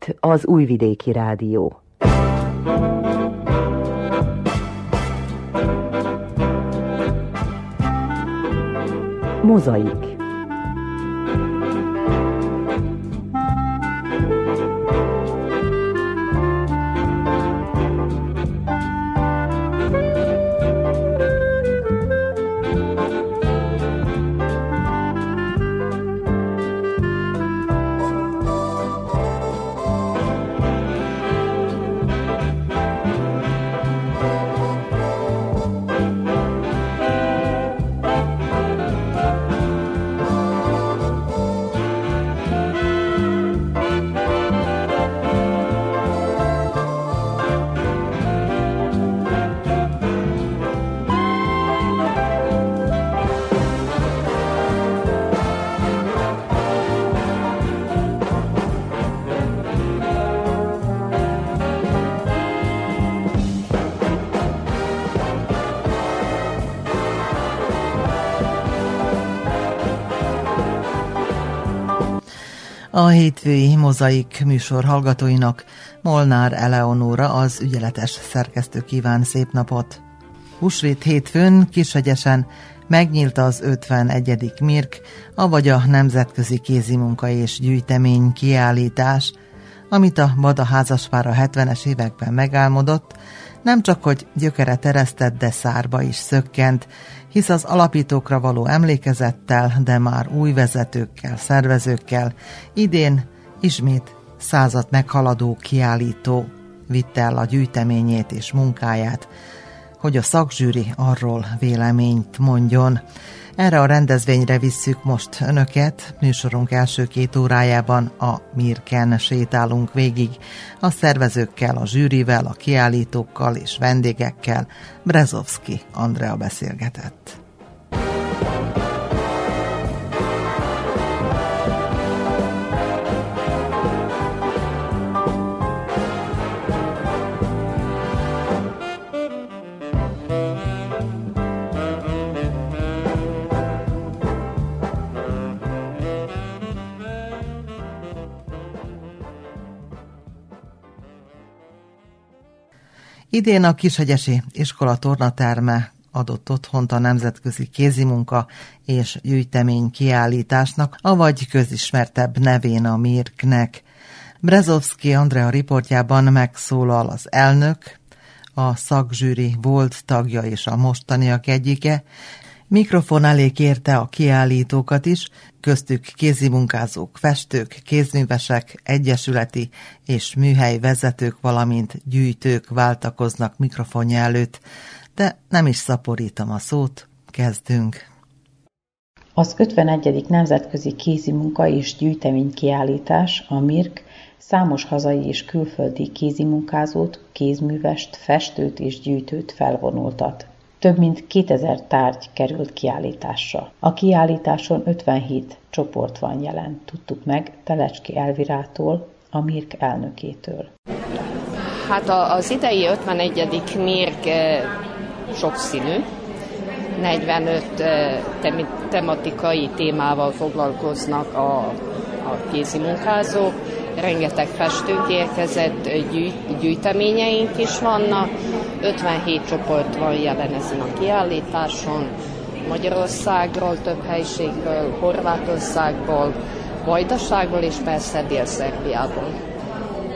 itt az Újvidéki Rádió. Mozaik A hétfői mozaik műsor hallgatóinak Molnár Eleonóra az ügyeletes szerkesztő kíván szép napot. Húsvét hétfőn Kishegyesen megnyílt az 51. Mirk, avagy a Nemzetközi Kézimunka és Gyűjtemény kiállítás, amit a Bada házaspár a 70-es években megálmodott, nem csak hogy gyökere teresztett, de szárba is szökkent, hisz az alapítókra való emlékezettel, de már új vezetőkkel, szervezőkkel idén ismét százat meghaladó kiállító vitte el a gyűjteményét és munkáját, hogy a szakzsűri arról véleményt mondjon. Erre a rendezvényre visszük most önöket. Műsorunk első két órájában a Mirken sétálunk végig. A szervezőkkel, a zsűrivel, a kiállítókkal és vendégekkel Brezovski Andrea beszélgetett. Idén a Kishegyesi iskola tornaterme adott otthont a nemzetközi kézimunka és gyűjtemény kiállításnak, avagy közismertebb nevén a Mirknek. Brezovski Andrea riportjában megszólal az elnök, a szakzsűri volt tagja és a mostaniak egyike, Mikrofon elé kérte a kiállítókat is, köztük kézimunkázók, festők, kézművesek, egyesületi és műhely vezetők, valamint gyűjtők váltakoznak mikrofonja előtt, de nem is szaporítom a szót, kezdünk. Az 51. Nemzetközi Kézimunka és Gyűjtemény kiállítás, a MIRK, számos hazai és külföldi kézimunkázót, kézművest, festőt és gyűjtőt felvonultat. Több mint 2000 tárgy került kiállításra. A kiállításon 57 csoport van jelen, tudtuk meg Telecski Elvirától, a MIRK elnökétől. Hát az idei 51. MIRK eh, sokszínű, 45 eh, tematikai témával foglalkoznak a, a kézimunkázók, rengeteg festők érkezett, gyűjt, gyűjteményeink is vannak, 57 csoport van jelen ezen a kiállításon, Magyarországról, több helyiségről, Horvátországból, Vajdaságból és persze Dél-Szerbiából.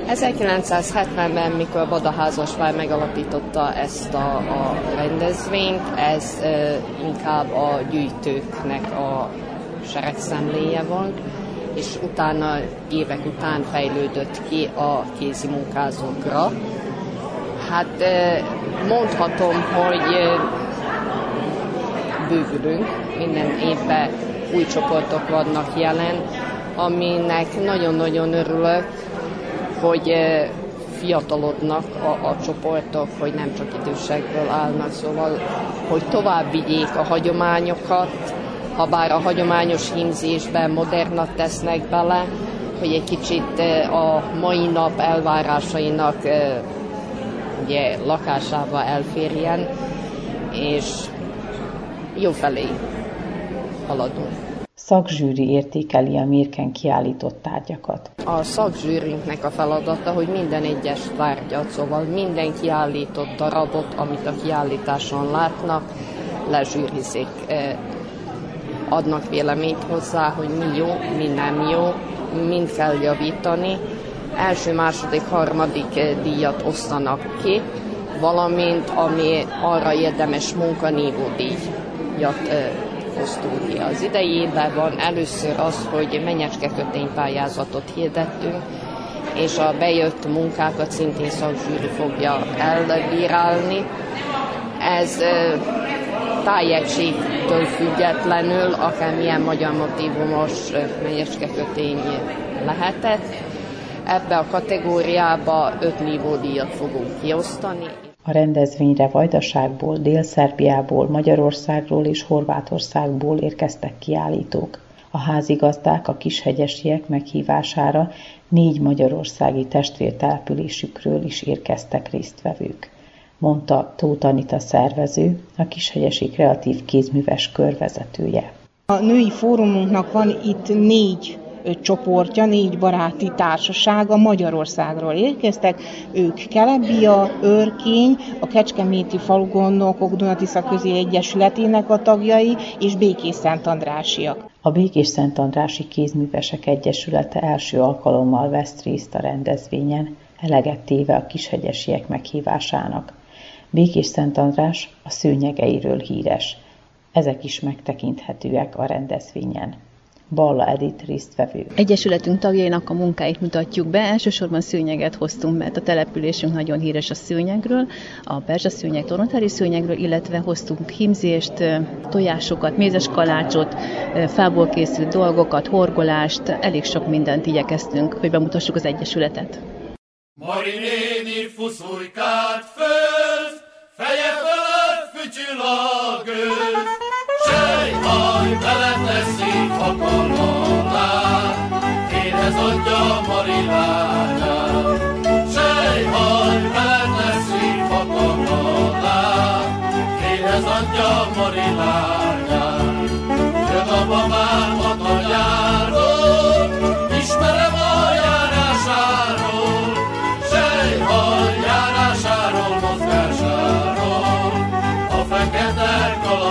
1970-ben, mikor Badaházasvár megalapította ezt a, a rendezvényt, ez e, inkább a gyűjtőknek a seregszemléje volt, és utána évek után fejlődött ki a kézi munkázókra. Hát mondhatom, hogy bővülünk, minden évben új csoportok vannak jelen, aminek nagyon-nagyon örülök, hogy fiatalodnak a, a csoportok, hogy nem csak idősekből állnak, szóval, hogy tovább vigyék a hagyományokat, ha bár a hagyományos hímzésben modernat tesznek bele, hogy egy kicsit a mai nap elvárásainak ugye lakásába elférjen, és jó felé haladunk. Szakzsűri értékeli a Mirken kiállított tárgyakat. A szakzsűrinknek a feladata, hogy minden egyes tárgyat, szóval minden kiállított darabot, amit a kiállításon látnak, lezsűrizik, eh, adnak véleményt hozzá, hogy mi jó, mi nem jó, mind kell javítani. Első, második, harmadik eh, díjat osztanak ki, valamint ami arra érdemes munkanívó díjat eh, hoztunk ki. Az idejében van először az, hogy menyecske köténypályázatot hirdettünk, és a bejött munkákat szintén szakzsűri fogja elbírálni. Ez tájegységtől függetlenül, akár milyen magyar motivumos menyecske kötény lehetett. Ebbe a kategóriába öt nívódíjat fogunk kiosztani. A rendezvényre Vajdaságból, Dél-Szerbiából, Magyarországról és Horvátországból érkeztek kiállítók. A házigazdák a kishegyesiek meghívására négy magyarországi testvértelepülésükről is érkeztek résztvevők mondta Tóth Anita szervező, a Kishegyesi Kreatív Kézműves körvezetője. A női fórumunknak van itt négy csoportja, négy baráti társasága Magyarországról érkeztek. Ők Kelebia, Örkény, a Kecskeméti Falugondnokok Dunatisza Közi Egyesületének a tagjai, és Békés Szent Andrásiak. A Békés Szent Andrási Kézművesek Egyesülete első alkalommal vesz részt a rendezvényen, eleget téve a kishegyesiek meghívásának. Békés Szent András a szőnyegeiről híres. Ezek is megtekinthetőek a rendezvényen. Balla Edith résztvevő. Egyesületünk tagjainak a munkáit mutatjuk be. Elsősorban szőnyeget hoztunk, mert a településünk nagyon híres a szőnyegről, a perzsa szőnyeg, toronári szőnyegről, illetve hoztunk himzést, tojásokat, mézes kalácsot, fából készült dolgokat, horgolást, elég sok mindent igyekeztünk, hogy bemutassuk az Egyesületet. Mari néni fuszulykát föl, feje fölött fütyül a gőz, sejhaj veled teszik a kallalát, érez adja Mari lányát. Sejhaj veled teszik a kallalát, érez adja Mari lányát. Jön a babám a tanyáról,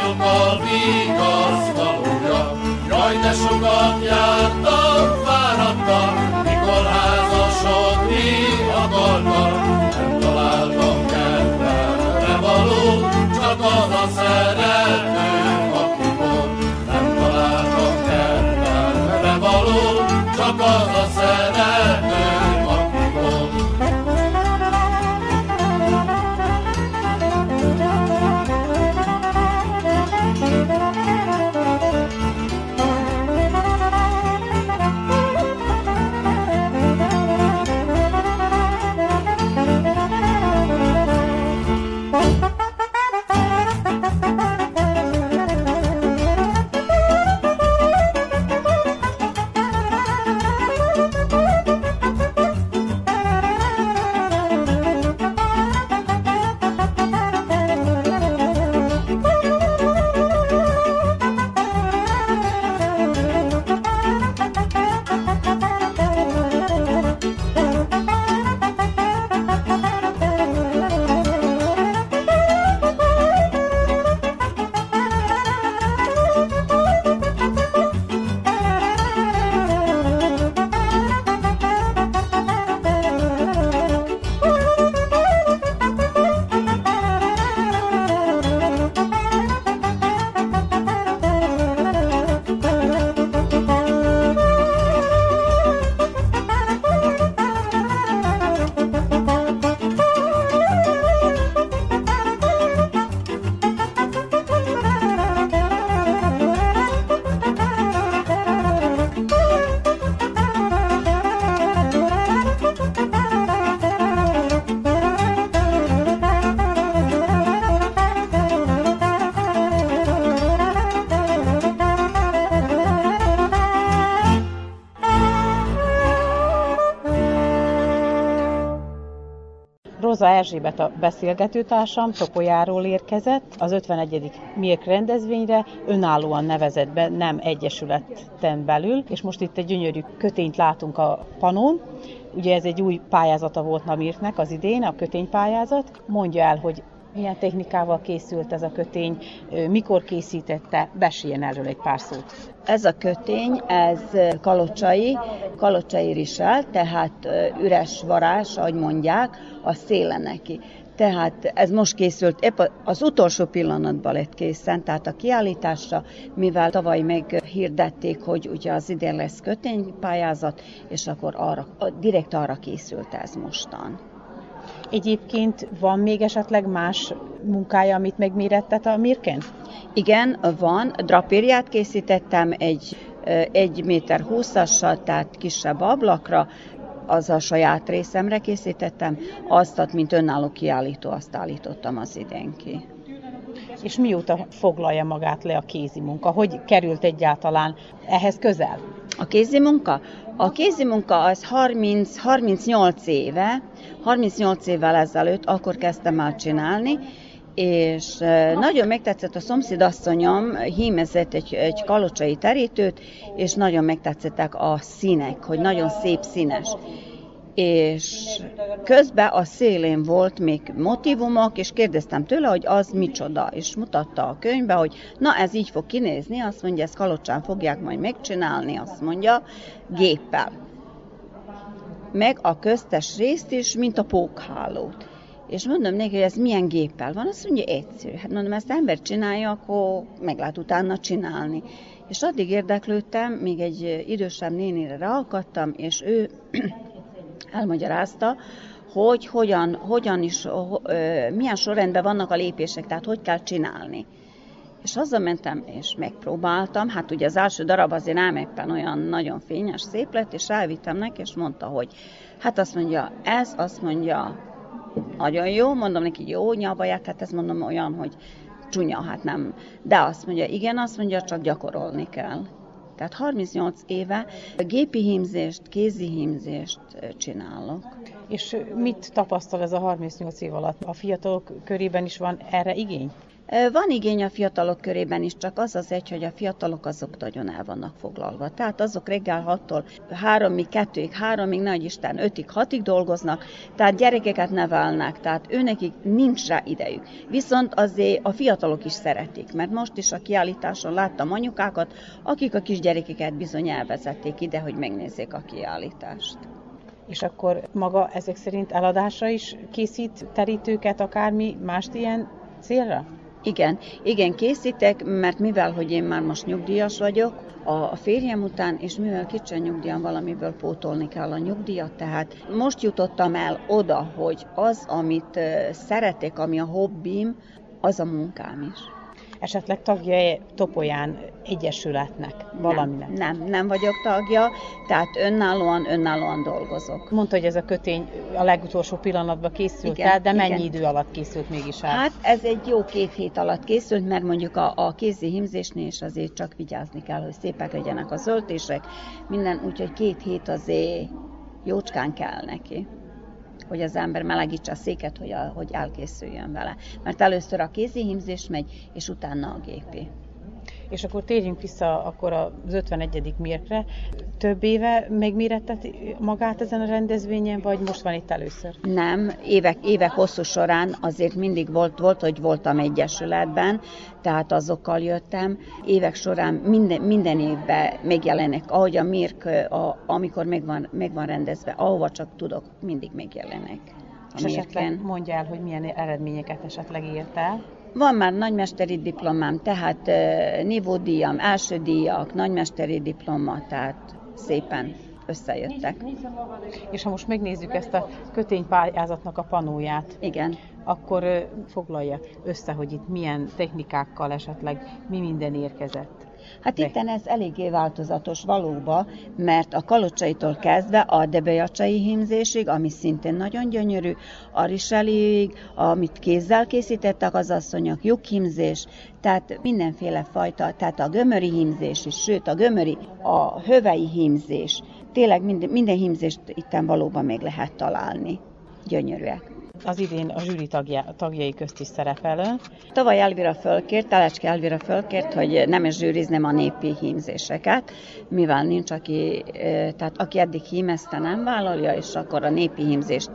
a vigasztalója. Jaj, de sokat jártam, fáradtam, mikor házasodni akartam, nem találtam kedvemre való, csak az a szerető, aki volt, nem találtam kedvemre való, csak az a szerető, Erzsébet a beszélgetőtársam Topolyáról érkezett az 51. Mirk rendezvényre, önállóan nevezett be, nem egyesületen belül, és most itt egy gyönyörű kötényt látunk a panón, Ugye ez egy új pályázata volt Namirknek az idén, a köténypályázat. Mondja el, hogy milyen technikával készült ez a kötény, mikor készítette, beséljen erről egy pár szót. Ez a kötény, ez kalocsai, kalocsai risel, tehát üres varázs, ahogy mondják, a széle neki. Tehát ez most készült, épp az utolsó pillanatban lett készen, tehát a kiállításra, mivel tavaly meghirdették, hogy ugye az idén lesz köténypályázat, és akkor arra, direkt arra készült ez mostan. Egyébként van még esetleg más munkája, amit megmérettet a Mirken? Igen, van. Drapériát készítettem egy egy méter húszassal, tehát kisebb ablakra, az a saját részemre készítettem, azt, mint önálló kiállító, azt állítottam az idén ki. És mióta foglalja magát le a kézi munka? Hogy került egyáltalán ehhez közel? A kézi munka? A kézi munka az 30, 38 éve, 38 évvel ezelőtt, akkor kezdtem el csinálni, és nagyon megtetszett a szomszédasszonyom, hímezett egy, egy kalocsai terítőt, és nagyon megtetszettek a színek, hogy nagyon szép színes. És közben a szélén volt még motivumok, és kérdeztem tőle, hogy az micsoda, és mutatta a könyvbe, hogy na ez így fog kinézni, azt mondja, ezt kalocsán fogják majd megcsinálni, azt mondja, géppel. Meg a köztes részt is, mint a pókhálót. És mondom neki, hogy ez milyen géppel van, azt mondja, egyszerű. Hát mondom, ezt ember csinálja, akkor meg lehet utána csinálni. És addig érdeklődtem, még egy idősebb nénire ráakadtam, és ő elmagyarázta, hogy hogyan, hogyan is, milyen sorrendben vannak a lépések, tehát hogy kell csinálni. És hazamentem, és megpróbáltam, hát ugye az első darab azért nem éppen olyan nagyon fényes, szép lett, és elvittem neki, és mondta, hogy hát azt mondja, ez azt mondja, nagyon jó, mondom neki, jó, nyavaját, hát ez mondom olyan, hogy csúnya, hát nem. De azt mondja, igen, azt mondja, csak gyakorolni kell. Tehát 38 éve gépi hímzést, kézi hímzést csinálok. És mit tapasztal ez a 38 év alatt? A fiatalok körében is van erre igény? Van igény a fiatalok körében is, csak az az egy, hogy a fiatalok azok nagyon el vannak foglalva. Tehát azok reggel 6-tól 3-ig, 2-ig, 3-ig, nagy Isten, 5-ig, 6-ig dolgoznak, tehát gyerekeket nevelnek, tehát őnekik nincs rá idejük. Viszont azért a fiatalok is szeretik, mert most is a kiállításon láttam anyukákat, akik a kisgyerekeket bizony elvezették ide, hogy megnézzék a kiállítást. És akkor maga ezek szerint eladásra is készít terítőket, akármi mást ilyen célra? Igen, igen, készítek, mert mivel, hogy én már most nyugdíjas vagyok, a férjem után, és mivel kicsi nyugdíjam, valamiből pótolni kell a nyugdíjat, tehát most jutottam el oda, hogy az, amit szeretek, ami a hobbim, az a munkám is esetleg tagja Topolyán egyesületnek, valaminek? Nem, nem, nem vagyok tagja, tehát önállóan, önállóan dolgozok. Mondta, hogy ez a kötény a legutolsó pillanatban készült igen, el, de igen. mennyi idő alatt készült mégis el? Hát ez egy jó két hét alatt készült, mert mondjuk a, a kézi himzésnél is azért csak vigyázni kell, hogy szépek legyenek a zöldések, minden, úgyhogy két hét azért jócskán kell neki hogy az ember melegítse a széket, hogy, a, hogy elkészüljön vele. Mert először a kézi hímzés megy, és utána a gépi. És akkor térjünk vissza akkor az 51. mérkre. Több éve megméretteti magát ezen a rendezvényen, vagy most van itt először? Nem, évek, évek hosszú során azért mindig volt, volt, hogy voltam egyesületben, tehát azokkal jöttem. Évek során minden, minden évben megjelenek, ahogy a Mirk, a, amikor megvan, megvan rendezve, ahova csak tudok, mindig megjelenek. És esetleg mondja el, hogy milyen eredményeket esetleg ért el? Van már nagymesteri diplomám, tehát nívódíjam, első díjak, nagymesteri diploma, tehát szépen összejöttek. És ha most megnézzük ezt a köténypályázatnak a panóját, Igen. akkor foglalja össze, hogy itt milyen technikákkal esetleg mi minden érkezett. Hát itt ez eléggé változatos valóba, mert a kalocsaitól kezdve a debejacsai hímzésig, ami szintén nagyon gyönyörű, a riseliig, amit kézzel készítettek az asszonyok, lyukhímzés, tehát mindenféle fajta, tehát a gömöri hímzés is, sőt a gömöri, a hövei hímzés, tényleg minden, minden hímzést itten valóban még lehet találni. Gyönyörűek. Az idén a zsűri tagja, tagjai közt is szerepelő. Tavaly Elvira fölkért, Telecske Elvira fölkért, hogy nem is zsűriznem a népi hímzéseket, mivel nincs, aki, tehát aki eddig hímezte, nem vállalja, és akkor a népi hímzést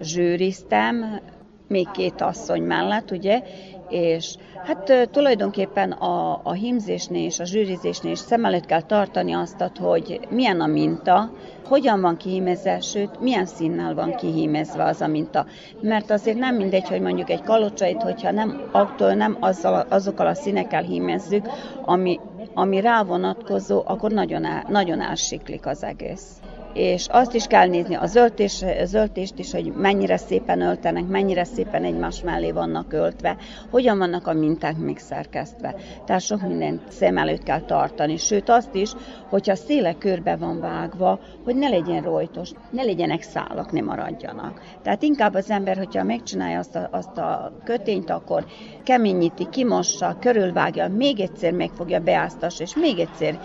zsűriztem, még két asszony mellett, ugye, és hát tulajdonképpen a, a hímzésnél és a zsűrizésnél is szem előtt kell tartani azt, hogy milyen a minta, hogyan van kihímezve, sőt, milyen színnel van kihímezve az a minta. Mert azért nem mindegy, hogy mondjuk egy kalocsait, hogyha nem attól nem azzal, azokkal a színekkel hímezzük, ami, ami rá vonatkozó, akkor nagyon, el, nagyon elsiklik az egész és azt is kell nézni, a zöldtés, zöldtést is, hogy mennyire szépen öltenek, mennyire szépen egymás mellé vannak öltve, hogyan vannak a minták még szerkesztve. Tehát sok mindent szem előtt kell tartani, sőt azt is, hogyha széle körbe van vágva, hogy ne legyen rojtos, ne legyenek szálak, ne maradjanak. Tehát inkább az ember, hogyha megcsinálja azt a, azt a kötényt, akkor keményíti, kimossa, körülvágja, még egyszer megfogja, beáztas, és még egyszer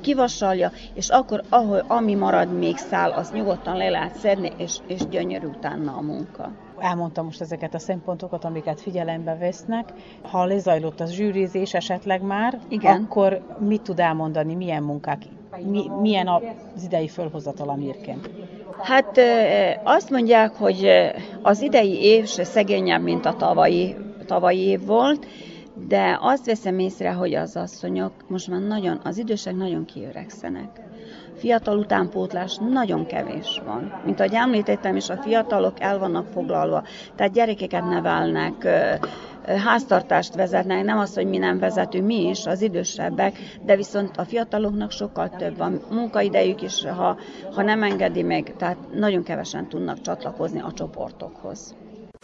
kivasalja, és akkor ahol, ami marad még szál, azt nyugodtan le lehet szedni, és, és gyönyörű utána a munka. Elmondtam most ezeket a szempontokat, amiket figyelembe vesznek. Ha lezajlott a zsűrizés esetleg már, Igen. akkor mit tud elmondani, milyen munkák, mi, milyen az idei fölhozatal a mirként? Hát azt mondják, hogy az idei év se szegényebb, mint a tavalyi, tavalyi év volt, de azt veszem észre, hogy az asszonyok most már nagyon, az idősek nagyon kiöregszenek. Fiatal utánpótlás nagyon kevés van. Mint ahogy említettem is, a fiatalok el vannak foglalva, tehát gyerekeket nevelnek, háztartást vezetnek, nem az, hogy mi nem vezetünk, mi is, az idősebbek, de viszont a fiataloknak sokkal több van. Munkaidejük is, ha, ha nem engedi meg, tehát nagyon kevesen tudnak csatlakozni a csoportokhoz.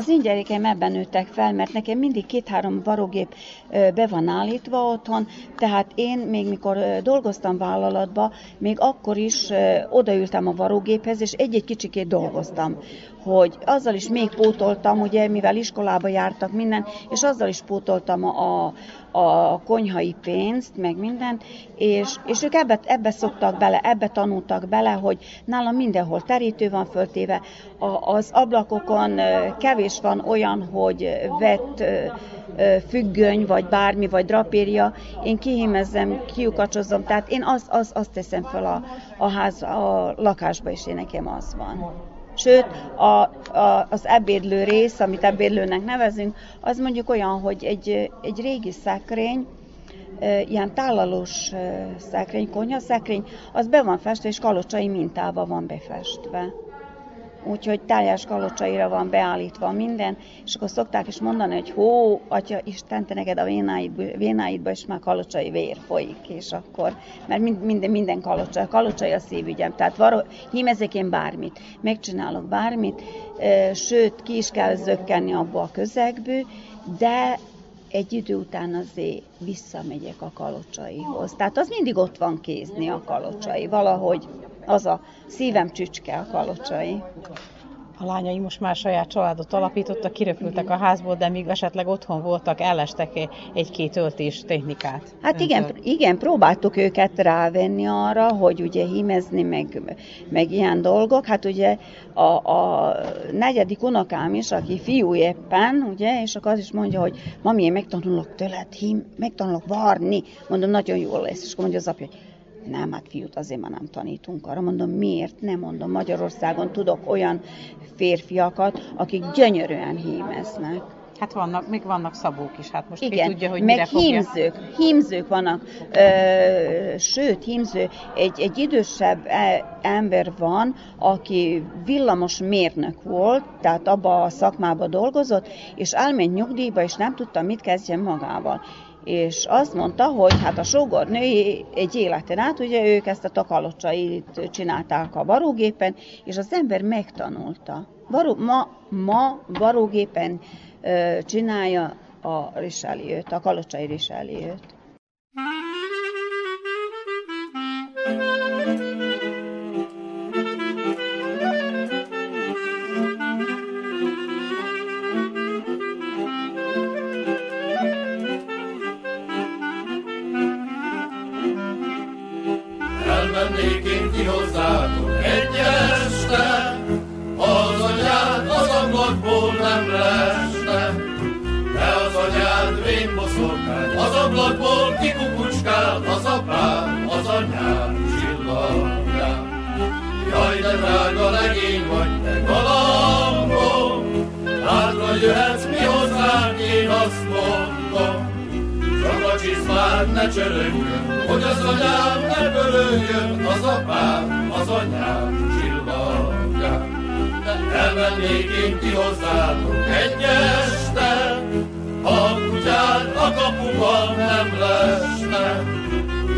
Az én gyerekeim ebben nőttek fel, mert nekem mindig két-három varógép be van állítva otthon, tehát én még mikor dolgoztam vállalatba, még akkor is odaültem a varógéphez, és egy-egy kicsikét dolgoztam hogy azzal is még pótoltam, ugye, mivel iskolába jártak minden, és azzal is pótoltam a, a konyhai pénzt, meg mindent, és, és ők ebbe, ebbe szoktak bele, ebbe tanultak bele, hogy nálam mindenhol terítő van föltéve, a, az ablakokon kevés van olyan, hogy vett függöny, vagy bármi, vagy drapéria, én kihímezzem, kiukacsozom, tehát én azt az, az teszem fel a, a ház, a lakásba, és én nekem az van. Sőt, a, a, az ebédlő rész, amit ebédlőnek nevezünk, az mondjuk olyan, hogy egy, egy régi szekrény, ilyen tálalós szekrény, konyhaszekrény, az be van festve, és kalocsai mintával van befestve úgyhogy tájás kalocsaira van beállítva minden, és akkor szokták is mondani, hogy hó, atya Isten, te neked a vénáidba, vénáidba is már kalocsai vér folyik, és akkor, mert minden, minden kalocsa, kalocsai a szívügyem, tehát varó, hímezek én bármit, megcsinálok bármit, sőt, ki is kell zökkenni abba a közegből, de egy idő után azért visszamegyek a kalocsaihoz. Tehát az mindig ott van kézni a kalocsai, valahogy az a szívem csücske a kalocsai. A lányai most már saját családot alapítottak, kiröpültek a házból, de még esetleg otthon voltak, ellestek egy-két öltés technikát. Hát igen, igen, próbáltuk őket rávenni arra, hogy ugye hímezni, meg, meg ilyen dolgok. Hát ugye a, a negyedik unokám is, aki fiú éppen, ugye, és akkor az is mondja, hogy mami, én megtanulok tőled, hím, megtanulok varni. Mondom, nagyon jól lesz. És akkor mondja az apja, hogy nem, hát fiút azért már nem tanítunk arra. Mondom, miért? Nem mondom, Magyarországon tudok olyan férfiakat, akik gyönyörűen hímeznek. Hát vannak, még vannak szabók is, hát most Igen, ki tudja, hogy meg mire hímzők, fogja. hímzők vannak, ö, sőt, hímző, egy, egy idősebb e, ember van, aki villamos mérnök volt, tehát abba a szakmába dolgozott, és elment nyugdíjba, és nem tudta, mit kezdjen magával és azt mondta, hogy hát a sógor női egy életen át, ugye ők ezt a takalocsait csinálták a varógépen, és az ember megtanulta. Varó, ma, ma varógépen ö, csinálja a riseliőt, a kalocsai riseliőt. Az ablakból kikukucskál az apám, az anyám, csillagám. Jaj, de drága legény vagy te galambom, Hátra jöhetsz mi hozzánk, én azt mondom. Csak a csizmát ne csörögjön, hogy az anyám ne pörögjön, az apám, az anyám, csillagjám. De elmennék én ki hozzátok egy este, a kutyád a kapuban nem lesne.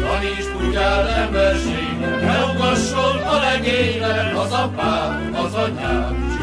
Taníts kutyád emberségre, ne ugasson a legényre, az apám, az anyám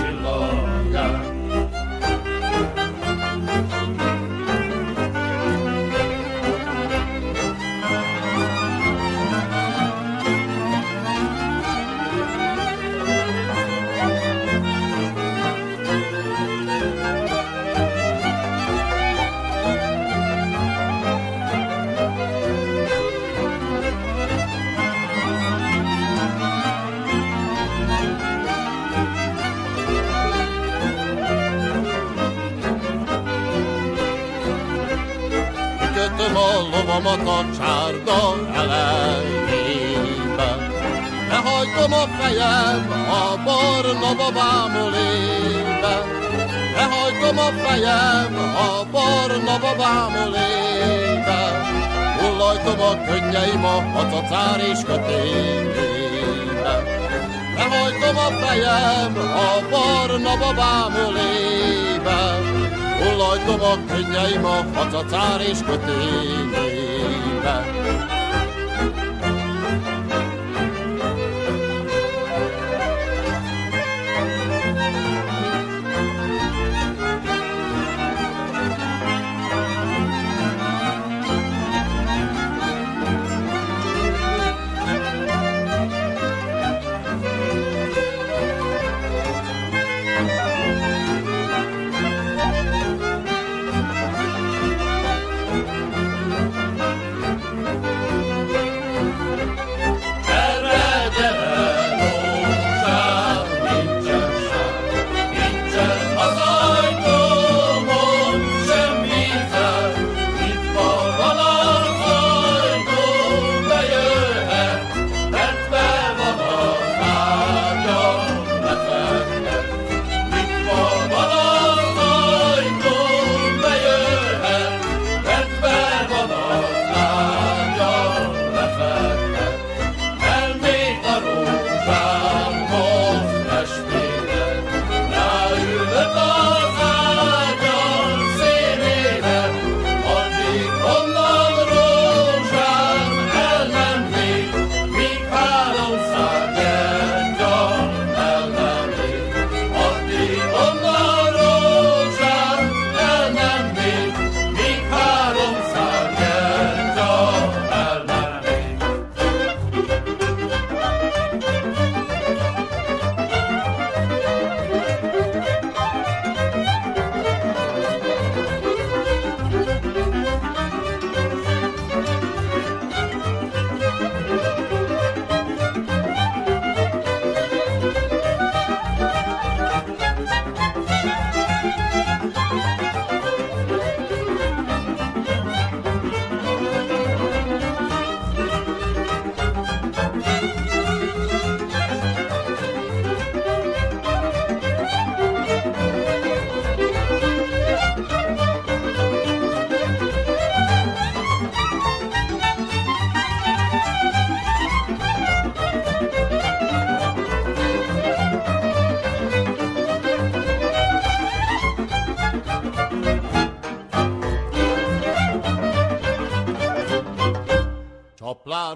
a lovamat a csárda elejébe. Lehajtom a fejem a barna babám ölébe. Lehajtom a fejem a barna babám ölébe. Hullajtom a könnyeim a macacár és kötényébe. Lehajtom a fejem a barna babám ölébe. Hullajtom a könnyeim a facacár és kötényébe.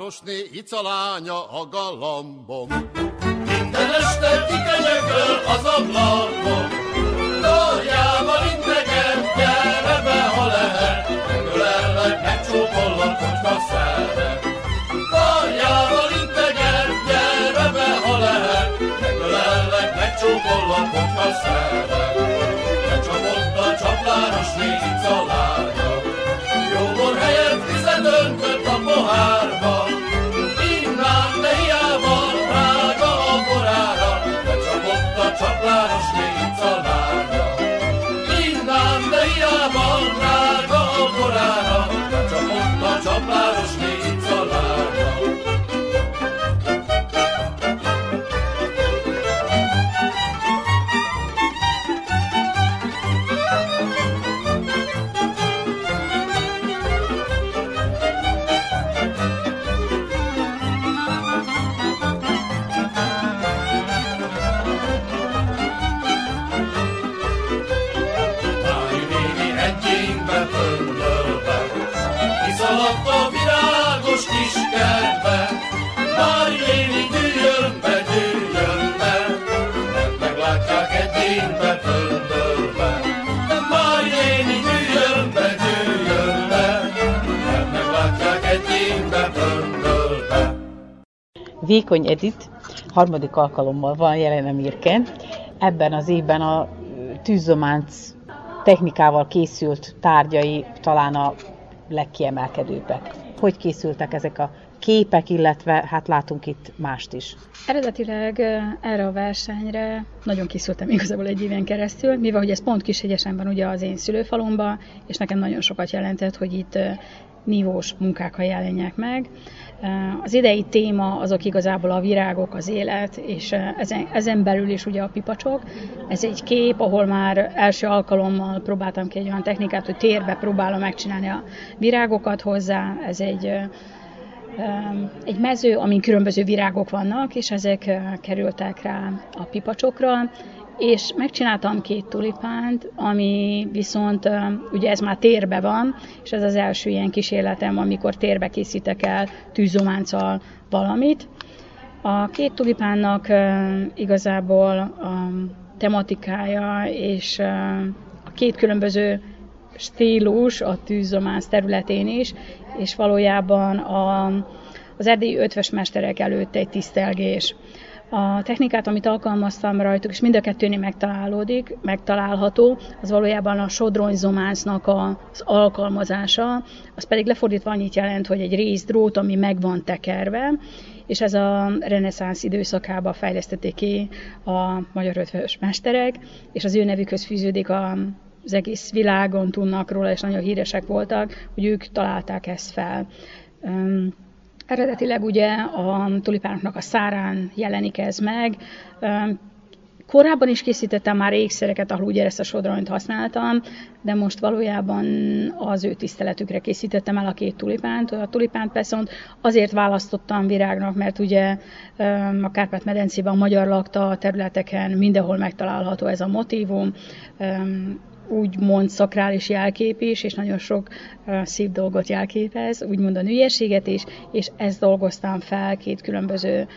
Csaplárosné icalánya a galambom. Minden este kikenyököl az ablakon, Karjával integem, gyere be, ha lehet, Megölellek, megcsókollak, hogyha szeret. Karjával integem, gyere be, ha lehet, Megölellek, megcsókollak, hogyha szeret. Becsapott a csaplárosné icalánya, Jóbor helyett vizet öntött a pohárba, a csapláros minca vágya. Innen, de hiába drága a borára, becsapott a csapláros minca Vékony Edit harmadik alkalommal van jelen a Mirken. Ebben az évben a tűzzománc technikával készült tárgyai talán a legkiemelkedőbbek. Hogy készültek ezek a képek, illetve hát látunk itt mást is. Eredetileg erre a versenyre nagyon készültem igazából egy éven keresztül, mivel hogy ez pont Kishegyesen van ugye az én szülőfalomban, és nekem nagyon sokat jelentett, hogy itt nívós munkákkal jelenjek meg. Az idei téma azok igazából a virágok, az élet, és ezen, ezen belül is ugye a pipacsok. Ez egy kép, ahol már első alkalommal próbáltam ki egy olyan technikát, hogy térbe próbálom megcsinálni a virágokat hozzá. Ez egy egy mező, amin különböző virágok vannak, és ezek kerültek rá a pipacsokra, és megcsináltam két tulipánt, ami viszont, ugye ez már térbe van, és ez az első ilyen kísérletem, amikor térbe készítek el tűzománccal valamit. A két tulipánnak igazából a tematikája és a két különböző stílus a tűzománc területén is, és valójában a, az erdélyi ötvös mesterek előtt egy tisztelgés. A technikát, amit alkalmaztam rajtuk, és mind a kettőnél megtalálódik, megtalálható, az valójában a sodronyzománcnak az alkalmazása, az pedig lefordítva annyit jelent, hogy egy részdrót, ami meg van tekerve, és ez a reneszánsz időszakában fejlesztették ki a magyar ötvös mesterek, és az ő nevükhöz fűződik a az egész világon tudnak róla, és nagyon híresek voltak, hogy ők találták ezt fel. Eredetileg ugye a tulipánoknak a szárán jelenik ez meg. Korábban is készítettem már ékszereket, ahol ugye ezt a sodronyt használtam, de most valójában az ő tiszteletükre készítettem el a két tulipánt. A tulipánt persze azért választottam virágnak, mert ugye a Kárpát-medencében a magyar lakta területeken mindenhol megtalálható ez a motívum úgymond szakrális jelkép is, és nagyon sok szép dolgot jelképez, úgymond a nőiességet is, és ezt dolgoztam fel két különböző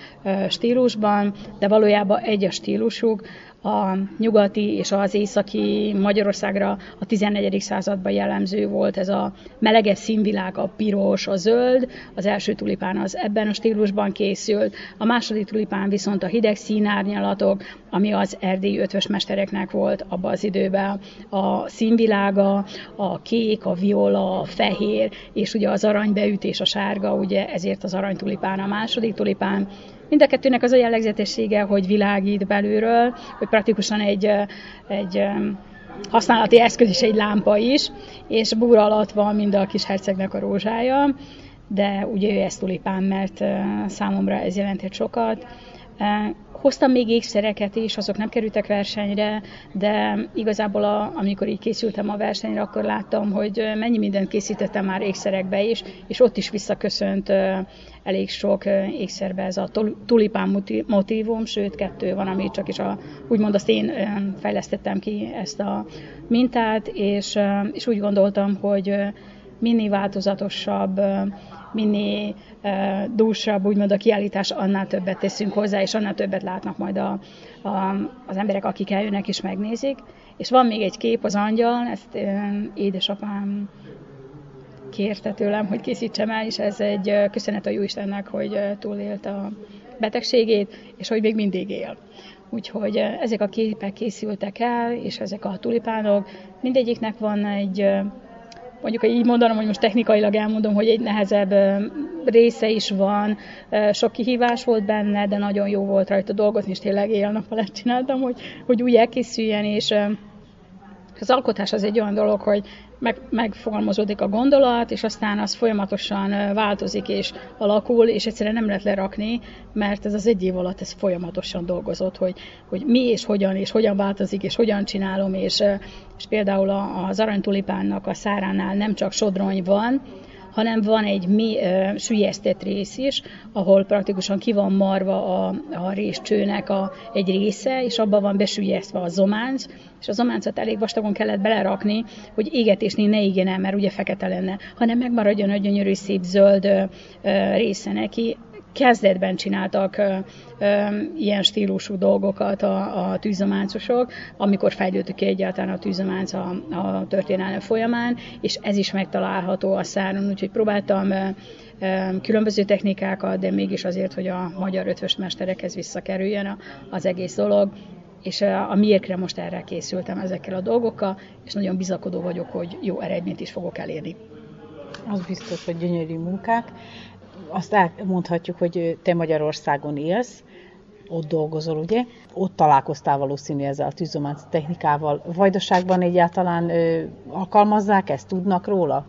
stílusban, de valójában egy a stílusuk, a nyugati és az északi Magyarországra a 14. században jellemző volt ez a melegebb színvilág, a piros, a zöld, az első tulipán az ebben a stílusban készült, a második tulipán viszont a hideg színárnyalatok, ami az erdélyi ötvös mestereknek volt abban az időben a színvilága, a kék, a viola, a fehér, és ugye az aranybeütés, a sárga, ugye ezért az aranytulipán a második tulipán, Mind a kettőnek az a jellegzetessége, hogy világít belülről, hogy praktikusan egy, egy használati eszköz is egy lámpa is, és búr alatt van mind a kis hercegnek a rózsája, de ugye ő ezt tulipán, mert számomra ez jelentett sokat. Hoztam még ékszereket is, azok nem kerültek versenyre, de igazából a, amikor így készültem a versenyre, akkor láttam, hogy mennyi mindent készítettem már ékszerekbe is, és ott is visszaköszönt elég sok ékszerbe ez a tulipán motívum, sőt kettő van, ami csak is a, úgymond azt én fejlesztettem ki ezt a mintát, és, és úgy gondoltam, hogy minél változatosabb, minél dúsabb, úgymond a kiállítás, annál többet teszünk hozzá, és annál többet látnak majd a, a, az emberek, akik eljönnek és megnézik. És van még egy kép, az angyal, ezt édesapám kérte tőlem, hogy készítsem el, és ez egy köszönet a Jóistennek, hogy túlélt a betegségét, és hogy még mindig él. Úgyhogy ezek a képek készültek el, és ezek a tulipánok, mindegyiknek van egy mondjuk, így mondanom, hogy most technikailag elmondom, hogy egy nehezebb része is van, sok kihívás volt benne, de nagyon jó volt rajta dolgozni, és tényleg éjjel-nappal csináltam, hogy, hogy úgy elkészüljen, és az alkotás az egy olyan dolog, hogy meg, megfogalmazódik a gondolat, és aztán az folyamatosan változik és alakul, és egyszerűen nem lehet lerakni, mert ez az egy év alatt ez folyamatosan dolgozott, hogy, hogy mi és hogyan, és hogyan változik, és hogyan csinálom, és, és például az aranytulipánnak a száránál nem csak sodrony van, hanem van egy mi, ö, sülyeztett rész is, ahol praktikusan ki van marva a, a részcsőnek a, egy része, és abban van besülyeztve a zománc, és a zománcot elég vastagon kellett belerakni, hogy égetésnél ne égjen el, mert ugye fekete lenne, hanem megmaradjon a gyönyörű szép zöld ö, ö, része neki, kezdetben csináltak ö, ö, ilyen stílusú dolgokat a, a tűzománcosok, amikor fejlődött ki egyáltalán a tűzománc a, a történelme folyamán, és ez is megtalálható a száron, úgyhogy próbáltam ö, különböző technikákat, de mégis azért, hogy a magyar ötvös mesterekhez visszakerüljön az egész dolog, és a miérkre most erre készültem ezekkel a dolgokkal, és nagyon bizakodó vagyok, hogy jó eredményt is fogok elérni. Az biztos, hogy gyönyörű munkák. Azt elmondhatjuk, hogy te Magyarországon élsz, ott dolgozol, ugye? Ott találkoztál valószínű ezzel a tűzománc technikával. Vajdaságban egyáltalán ö, alkalmazzák ezt? Tudnak róla?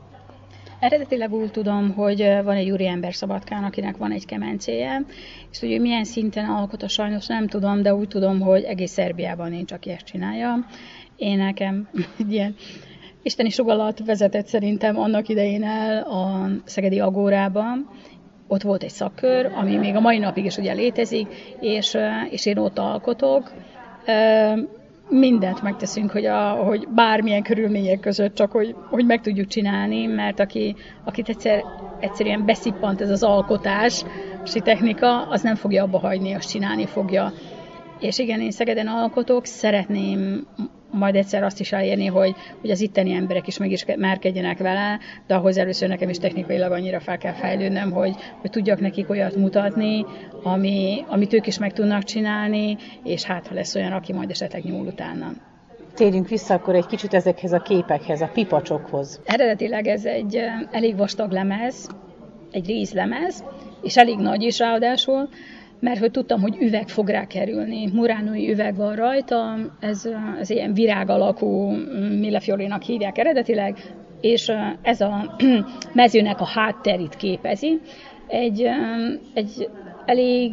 Eredetileg úgy tudom, hogy van egy úri ember Szabadkán, akinek van egy kemencéje, és hogy milyen szinten alkot, a sajnos nem tudom, de úgy tudom, hogy egész Szerbiában nincs, aki ezt csinálja. Én nekem ilyen isteni sugallat vezetett szerintem annak idején el a Szegedi Agórában, ott volt egy szakkör, ami még a mai napig is ugye létezik, és, és én ott alkotok mindent megteszünk, hogy, a, hogy bármilyen körülmények között, csak hogy, hogy meg tudjuk csinálni, mert aki, akit egyszer, egyszerűen beszippant ez az alkotás, si technika, az nem fogja abba hagyni, azt csinálni fogja. És igen, én Szegeden alkotok, szeretném majd egyszer azt is elérni, hogy, hogy az itteni emberek is meg is merkedjenek vele, de ahhoz először nekem is technikailag annyira fel kell fejlődnöm, hogy, hogy tudjak nekik olyat mutatni, ami, amit ők is meg tudnak csinálni, és hát ha lesz olyan, aki majd esetleg nyúl utána. Térjünk vissza akkor egy kicsit ezekhez a képekhez, a pipacsokhoz. Eredetileg ez egy elég vastag lemez, egy rézlemez, és elég nagy is ráadásul, mert hogy tudtam, hogy üveg fog rá kerülni. Muránói üveg van rajta, ez, ez ilyen virág alakú mm, Millefiorinak hívják eredetileg, és ez a mezőnek a hátterét képezi. Egy, egy elég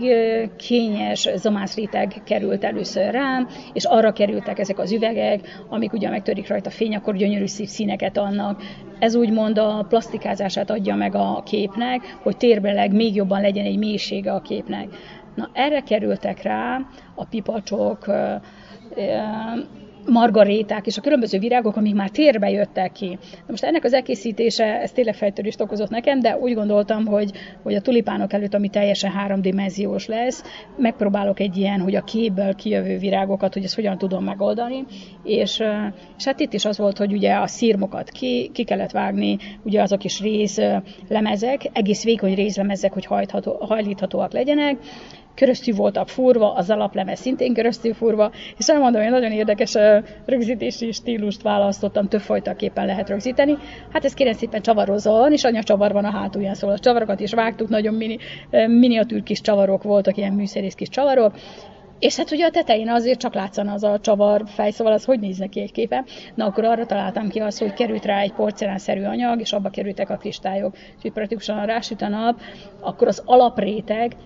kényes zomászréteg került először rám, és arra kerültek ezek az üvegek, amik ugye megtörik rajta a fény, akkor gyönyörű szép színeket annak. Ez úgymond a plastikázását adja meg a képnek, hogy térbeleg még jobban legyen egy mélysége a képnek. Na erre kerültek rá a pipacsok, margaréták és a különböző virágok, amik már térbe jöttek ki. Na most ennek az elkészítése, ez tényleg fejtörést okozott nekem, de úgy gondoltam, hogy, hogy a tulipánok előtt, ami teljesen háromdimenziós lesz, megpróbálok egy ilyen, hogy a képből kijövő virágokat, hogy ezt hogyan tudom megoldani, és, és hát itt is az volt, hogy ugye a szírmokat ki, ki kellett vágni, ugye azok is rész lemezek, egész vékony rézlemezek, hogy hajtható, hajlíthatóak legyenek, köröztű voltak furva, az alaplemez szintén köröztű furva, és elmondom, hogy nagyon érdekes rögzítési stílust választottam, többfajta képen lehet rögzíteni. Hát ez kérem szépen csavarozva van, és anyacsavar van a hátulján, szóval a csavarokat is vágtuk, nagyon mini, miniatűr kis csavarok voltak, ilyen műszerész kis csavarok, és hát ugye a tetején azért csak látszana az a csavar fej, szóval az hogy néz neki egy képe. Na akkor arra találtam ki azt, hogy került rá egy porcelánszerű anyag, és abba kerültek a kristályok. És praktikusan rásüt a nap, akkor az alapréteg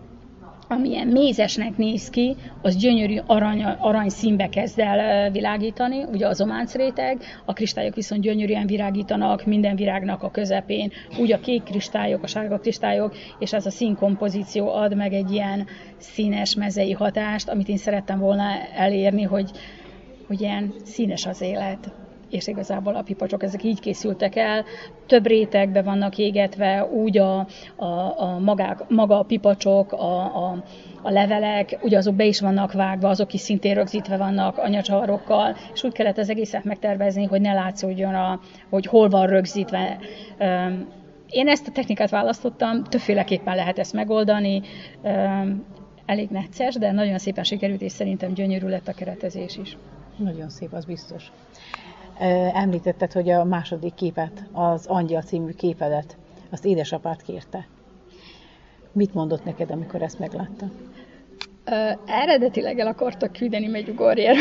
amilyen mézesnek néz ki, az gyönyörű arany, arany színbe kezd el világítani, ugye az ománc réteg, a kristályok viszont gyönyörűen virágítanak minden virágnak a közepén, úgy a kék kristályok, a sárga kristályok, és ez a színkompozíció ad meg egy ilyen színes mezei hatást, amit én szerettem volna elérni, hogy, hogy ilyen színes az élet és igazából a pipacsok ezek így készültek el, több rétegbe vannak égetve, úgy a, a, a magák, maga a pipacsok, a, a, a levelek, ugye azok be is vannak vágva, azok is szintén rögzítve vannak anyacsavarokkal, és úgy kellett az egészet megtervezni, hogy ne látszódjon, a, hogy hol van rögzítve. Én ezt a technikát választottam, többféleképpen lehet ezt megoldani, elég necces, de nagyon szépen sikerült, és szerintem gyönyörű lett a keretezés is. Nagyon szép, az biztos. Említetted, hogy a második képet, az Angyal című képedet, azt édesapát kérte. Mit mondott neked, amikor ezt meglátta? Uh, eredetileg el akartak küldeni Medjugorjéra,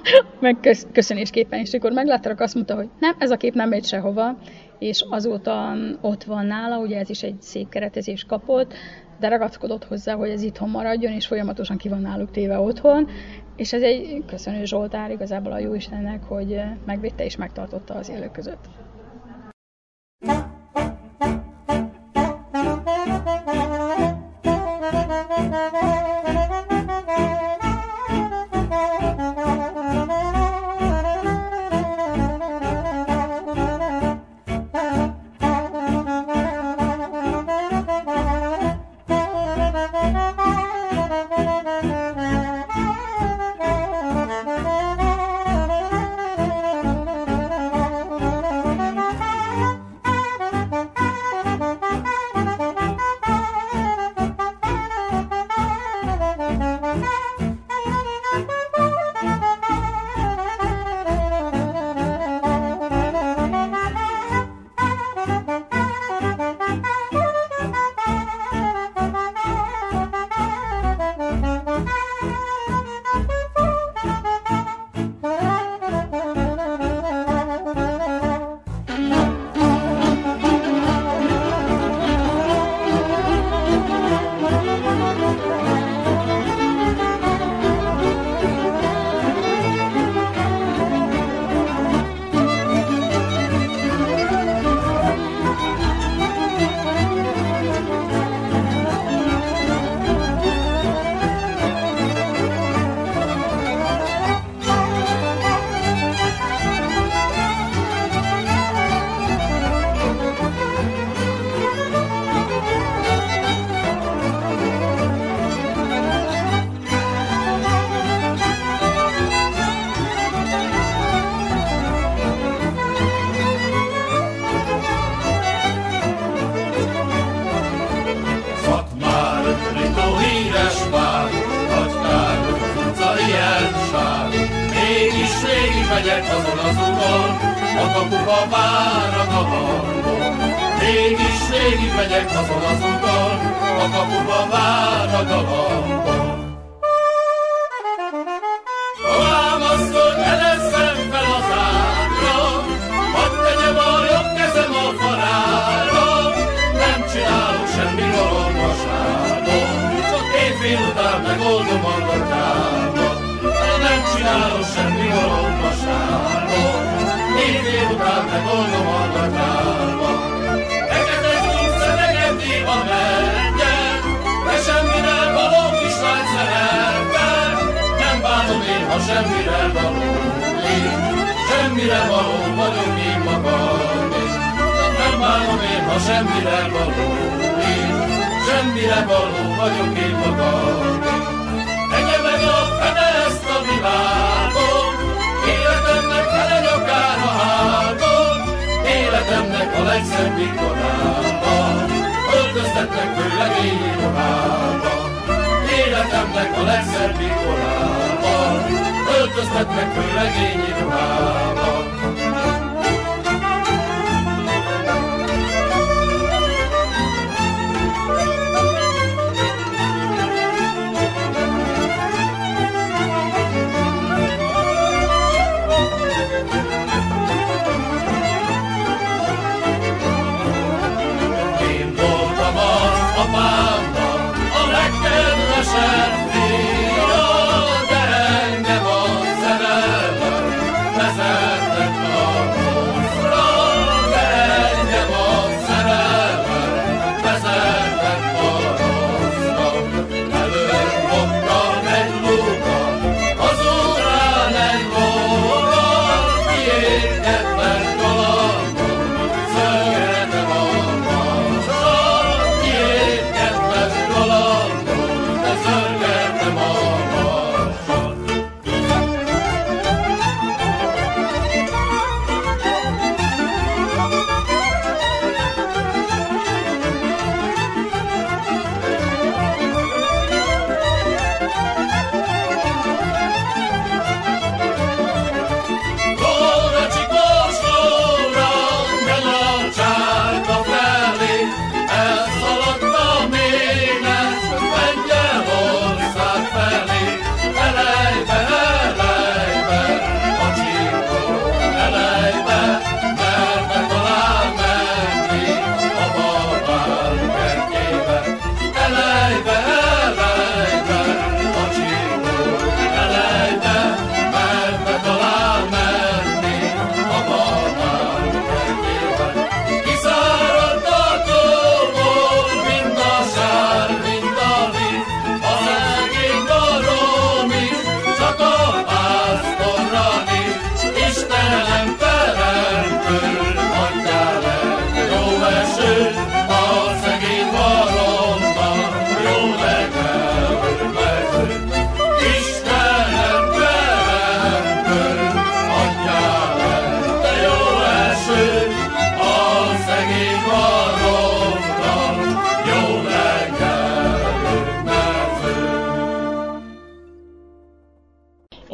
meg kösz, köszönésképpen, és akkor megláttak, azt mondta, hogy nem, ez a kép nem megy sehova, és azóta ott van nála, ugye ez is egy szép keretezés kapott, de ragaszkodott hozzá, hogy ez itthon maradjon, és folyamatosan ki van náluk téve otthon, és ez egy köszönő Zsoltár igazából a Jóistennek, hogy megvédte és megtartotta az élők között. megyek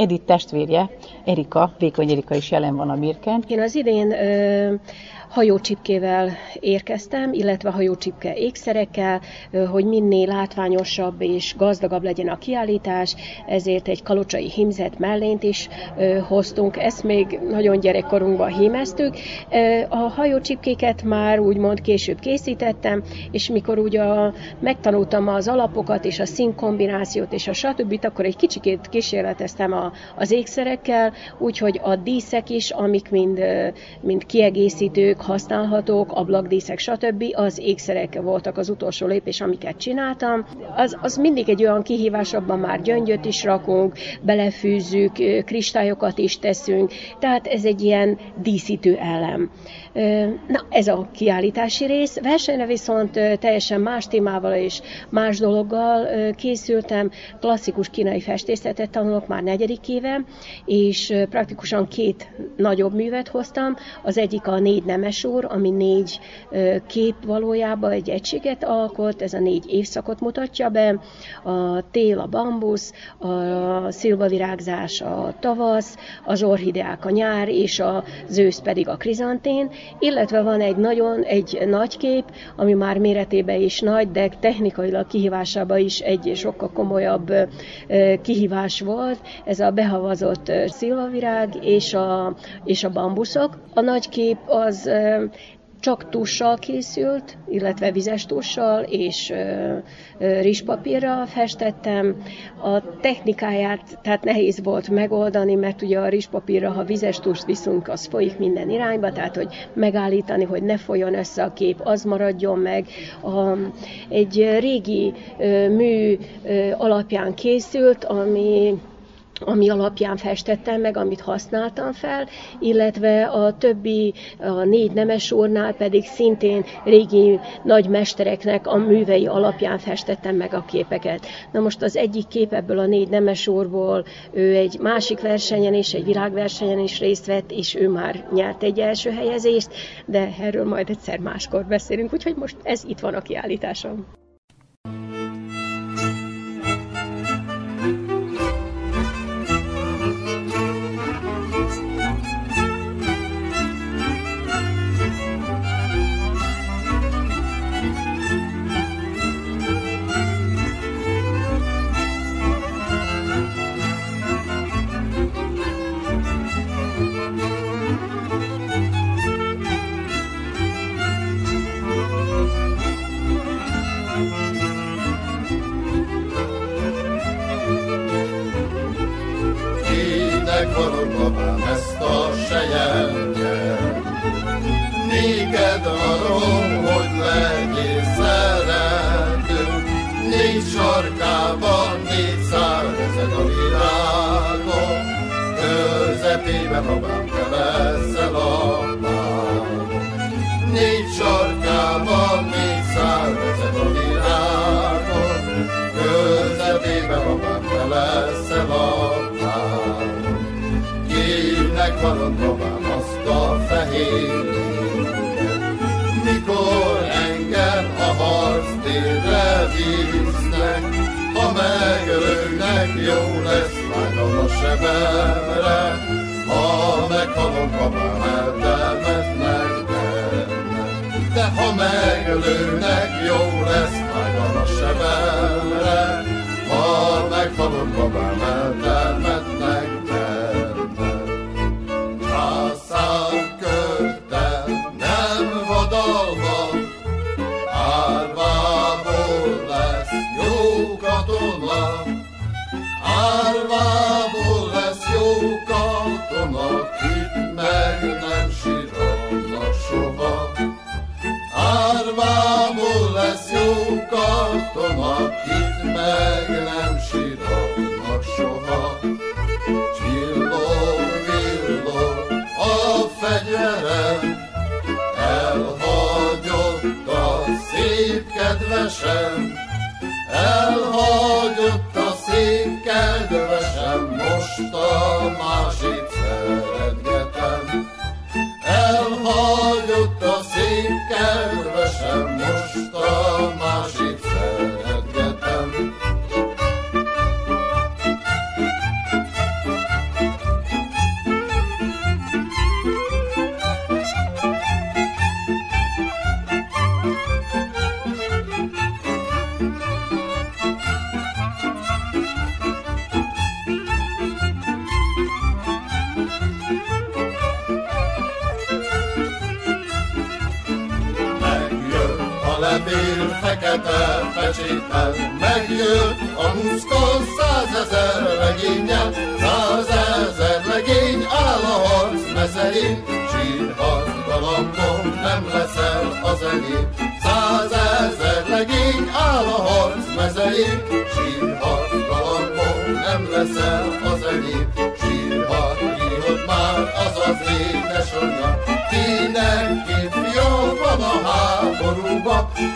Edith testvérje, Erika, Vékony Erika is jelen van a Mirken. Én az idén ö, hajócsipkével érkeztem, illetve hajócsipke ékszerekkel, hogy minél látványosabb és gazdagabb legyen a kiállítás, ezért egy kalocsai hímzet mellént is hoztunk, ezt még nagyon gyerekkorunkban hímeztük. A hajócsipkéket már úgymond később készítettem, és mikor úgy a, megtanultam az alapokat és a színkombinációt és a stb., akkor egy kicsikét kísérleteztem a, az ékszerekkel, úgyhogy a díszek is, amik mind, mind kiegészítők, használhatók, ablakdíszek, stb. az ékszerek voltak az utolsó lépés, amiket csináltam. Az, az mindig egy olyan kihívás, abban már gyöngyöt is rakunk, belefűzzük, kristályokat is teszünk, tehát ez egy ilyen díszítő elem. Na, ez a kiállítási rész. Versenyre viszont teljesen más témával és más dologgal készültem. Klasszikus kínai festészetet tanulok már negyedik éve, és praktikusan két nagyobb művet hoztam. Az egyik a négy nemes úr, ami négy kép valójában egy egységet alkot, ez a négy évszakot mutatja be, a tél a bambusz, a szilvavirágzás a tavasz, az orhideák a nyár, és az ősz pedig a krizantén, illetve van egy nagyon, egy nagy kép, ami már méretében is nagy, de technikailag kihívásában is egy sokkal komolyabb kihívás volt, ez a behavazott szilvavirág és a, és a bambuszok. A nagy kép az csak tussal készült, illetve vizes tussal és rizspapírral festettem. A technikáját tehát nehéz volt megoldani, mert ugye a rizspapírra, ha vizes tusst viszünk, az folyik minden irányba, tehát hogy megállítani, hogy ne folyjon össze a kép, az maradjon meg. A, egy régi mű alapján készült, ami ami alapján festettem meg, amit használtam fel, illetve a többi, a négy nemes úrnál pedig szintén régi nagy mestereknek a művei alapján festettem meg a képeket. Na most az egyik kép ebből a négy nemes úrból, ő egy másik versenyen is, egy világversenyen is részt vett, és ő már nyert egy első helyezést, de erről majd egyszer máskor beszélünk, úgyhogy most ez itt van a kiállításom. sarkában négy szál vezet a világon, közepében a te leszel a pár. Négy sarkában négy szál vezet a világon, közepében a te leszel a pár. Kívnek van a azt a fehér mikor engem a harc térre víz meg jó lesz, fájdalom a sebemre, ha meghalom, apám eltemetnek benne. De ha meglőnek, jó lesz, fájdalom a sebemre, ha meghalom, apám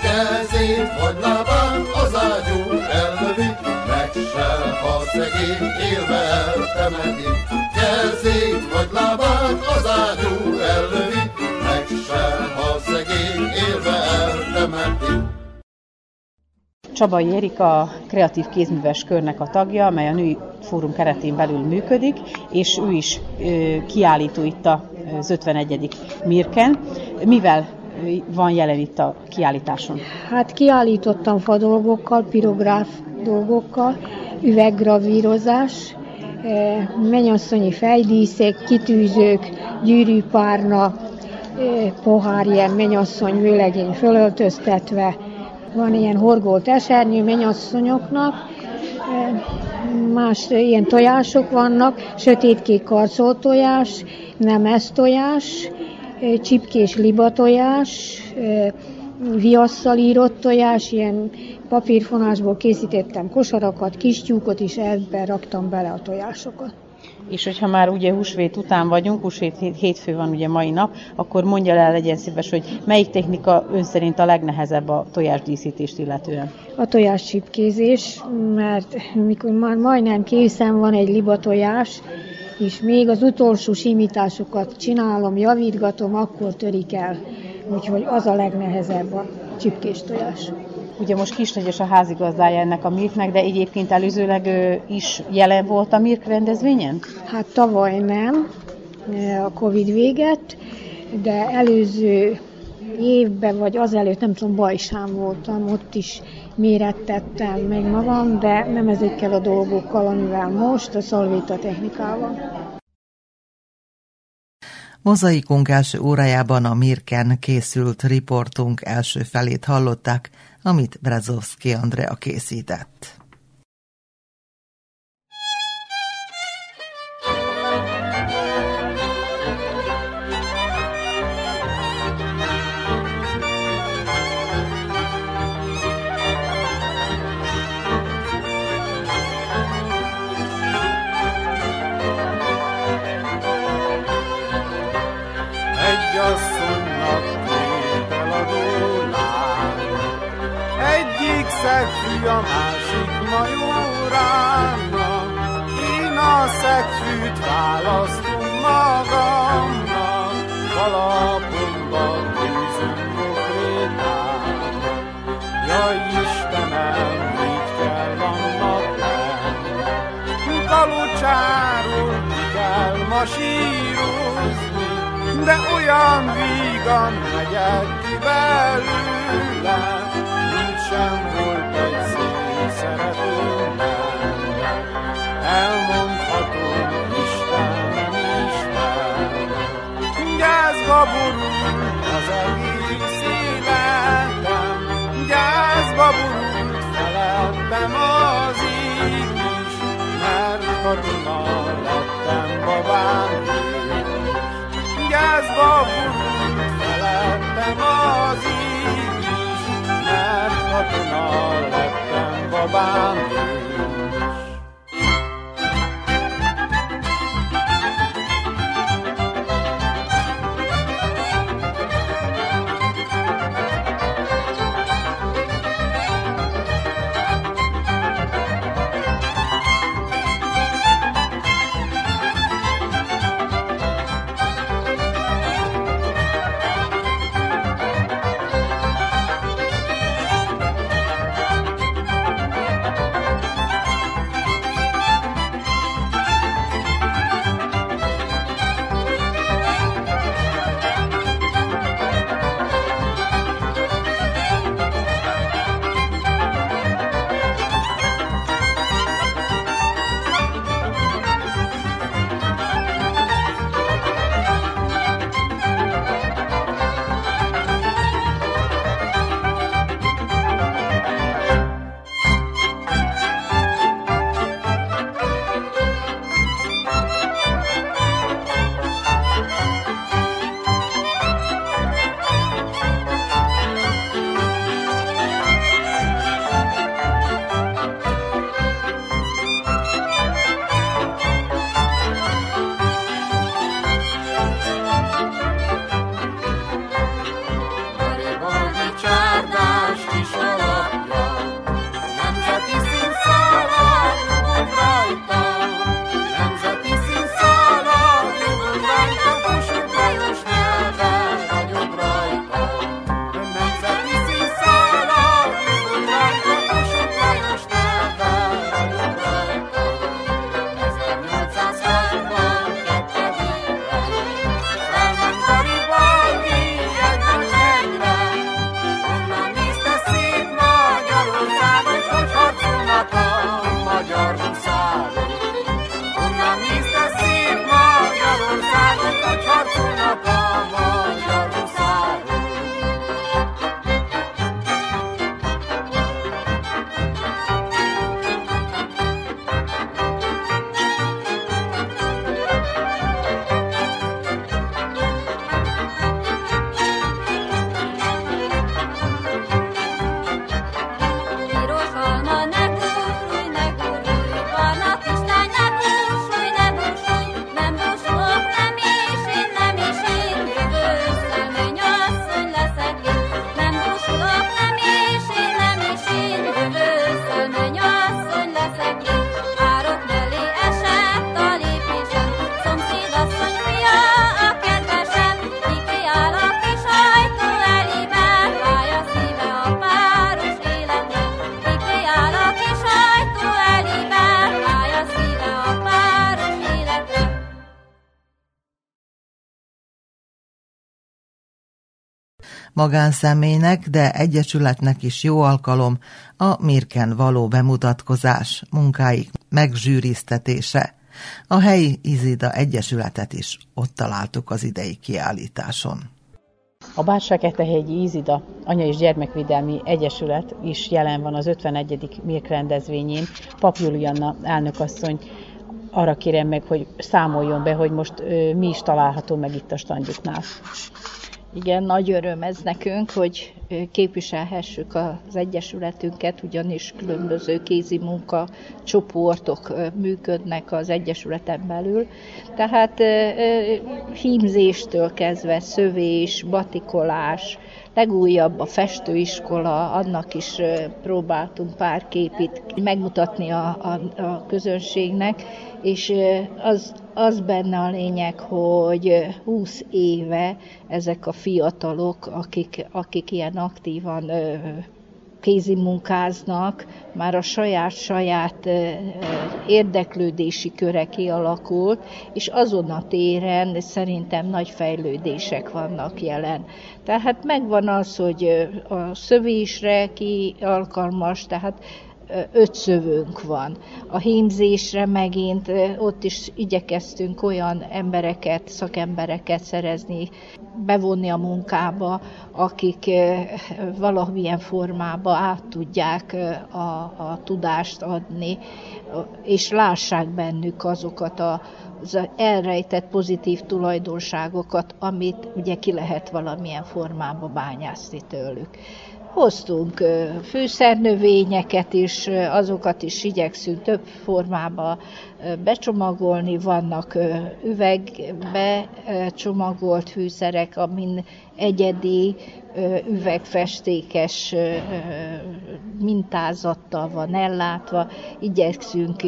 kezét vagy lábán az ágyú ellövi, meg se hasz szegény élve eltemeti, kezét vagy lábát az ágyú ellövi, meg se, ha szegény élve eltemeti. Csabai Erika kreatív kézműves körnek a tagja, amely a Női Fórum keretén belül működik, és ő is kiállító itt az 51. Mirken. Mivel van jelen itt a kiállításon? Hát kiállítottam fadolgokkal, pirográf dolgokkal, üveggravírozás, menyasszonyi fejdíszek, kitűzők, gyűrűpárna, pohár ilyen menyasszony vőlegény fölöltöztetve, van ilyen horgolt esernyő menyasszonyoknak, más ilyen tojások vannak, sötétkék karcoltojás, nemes tojás, csipkés libatojás, viasszal írott tojás, ilyen papírfonásból készítettem kosarakat, kis tyúkot, és ebbe raktam bele a tojásokat. És hogyha már ugye húsvét után vagyunk, húsvét hétfő van ugye mai nap, akkor mondja el, legyen szíves, hogy melyik technika ön szerint a legnehezebb a tojásdíszítést illetően? A tojás csipkézés, mert mikor már majdnem készen van egy liba tojás, és még az utolsó simításokat csinálom, javítgatom, akkor törik el. Úgyhogy az a legnehezebb a csipkés tojás. Ugye most Kisnegyes a házigazdája ennek a Mirknek, de egyébként előzőleg is jelen volt a Mirk rendezvényen? Hát tavaly nem, a Covid véget, de előző évben, vagy azelőtt, nem tudom, Bajsán voltam, ott is mérettettem meg magam, de nem ezekkel a dolgokkal, amivel most, a szalvéta technikával. Mozaikunk első órájában a Mirken készült riportunk első felét hallották, amit Brazowski Andrea készített. De olyan vígan megyek ki belőle, sem volt egy szép szeretőmmel. Elmondhatom, Istenem, Isten, gyászba borult az egész életem, gyászba borult felettem az ég is, mert katona lettem babám Gyászba borult felettem az ég mert katona lettem babám is. Magánszemélynek, de egyesületnek is jó alkalom a Mirken való bemutatkozás, munkáik megzsűriztetése. A helyi Izida Egyesületet is ott találtuk az idei kiállításon. A Bársfeketehegyi Izida Anya és Gyermekvédelmi Egyesület is jelen van az 51. Mirk rendezvényén. Pap Julianna elnökasszony arra kérem meg, hogy számoljon be, hogy most mi is található meg itt a standjuknál. Igen, nagy öröm ez nekünk, hogy képviselhessük az Egyesületünket, ugyanis különböző kézi munka csoportok működnek az Egyesületen belül. Tehát hímzéstől kezdve szövés, batikolás, legújabb a festőiskola, annak is próbáltunk pár képit megmutatni a, a, a közönségnek, és az, az benne a lényeg, hogy 20 éve ezek a fiatalok, akik, akik ilyen aktívan kézi munkáznak, már a saját-saját érdeklődési köre kialakult, és azon a téren szerintem nagy fejlődések vannak jelen. Tehát megvan az, hogy a szövésre ki alkalmas, tehát öt szövőnk van. A hímzésre megint ott is igyekeztünk olyan embereket, szakembereket szerezni, bevonni a munkába, akik valamilyen formába át tudják a, a tudást adni, és lássák bennük azokat a az elrejtett pozitív tulajdonságokat, amit ugye ki lehet valamilyen formába bányászni tőlük. Hoztunk fűszernövényeket is, azokat is igyekszünk több formába becsomagolni, vannak üvegbe csomagolt fűszerek, amin egyedi üvegfestékes mintázattal van ellátva, igyekszünk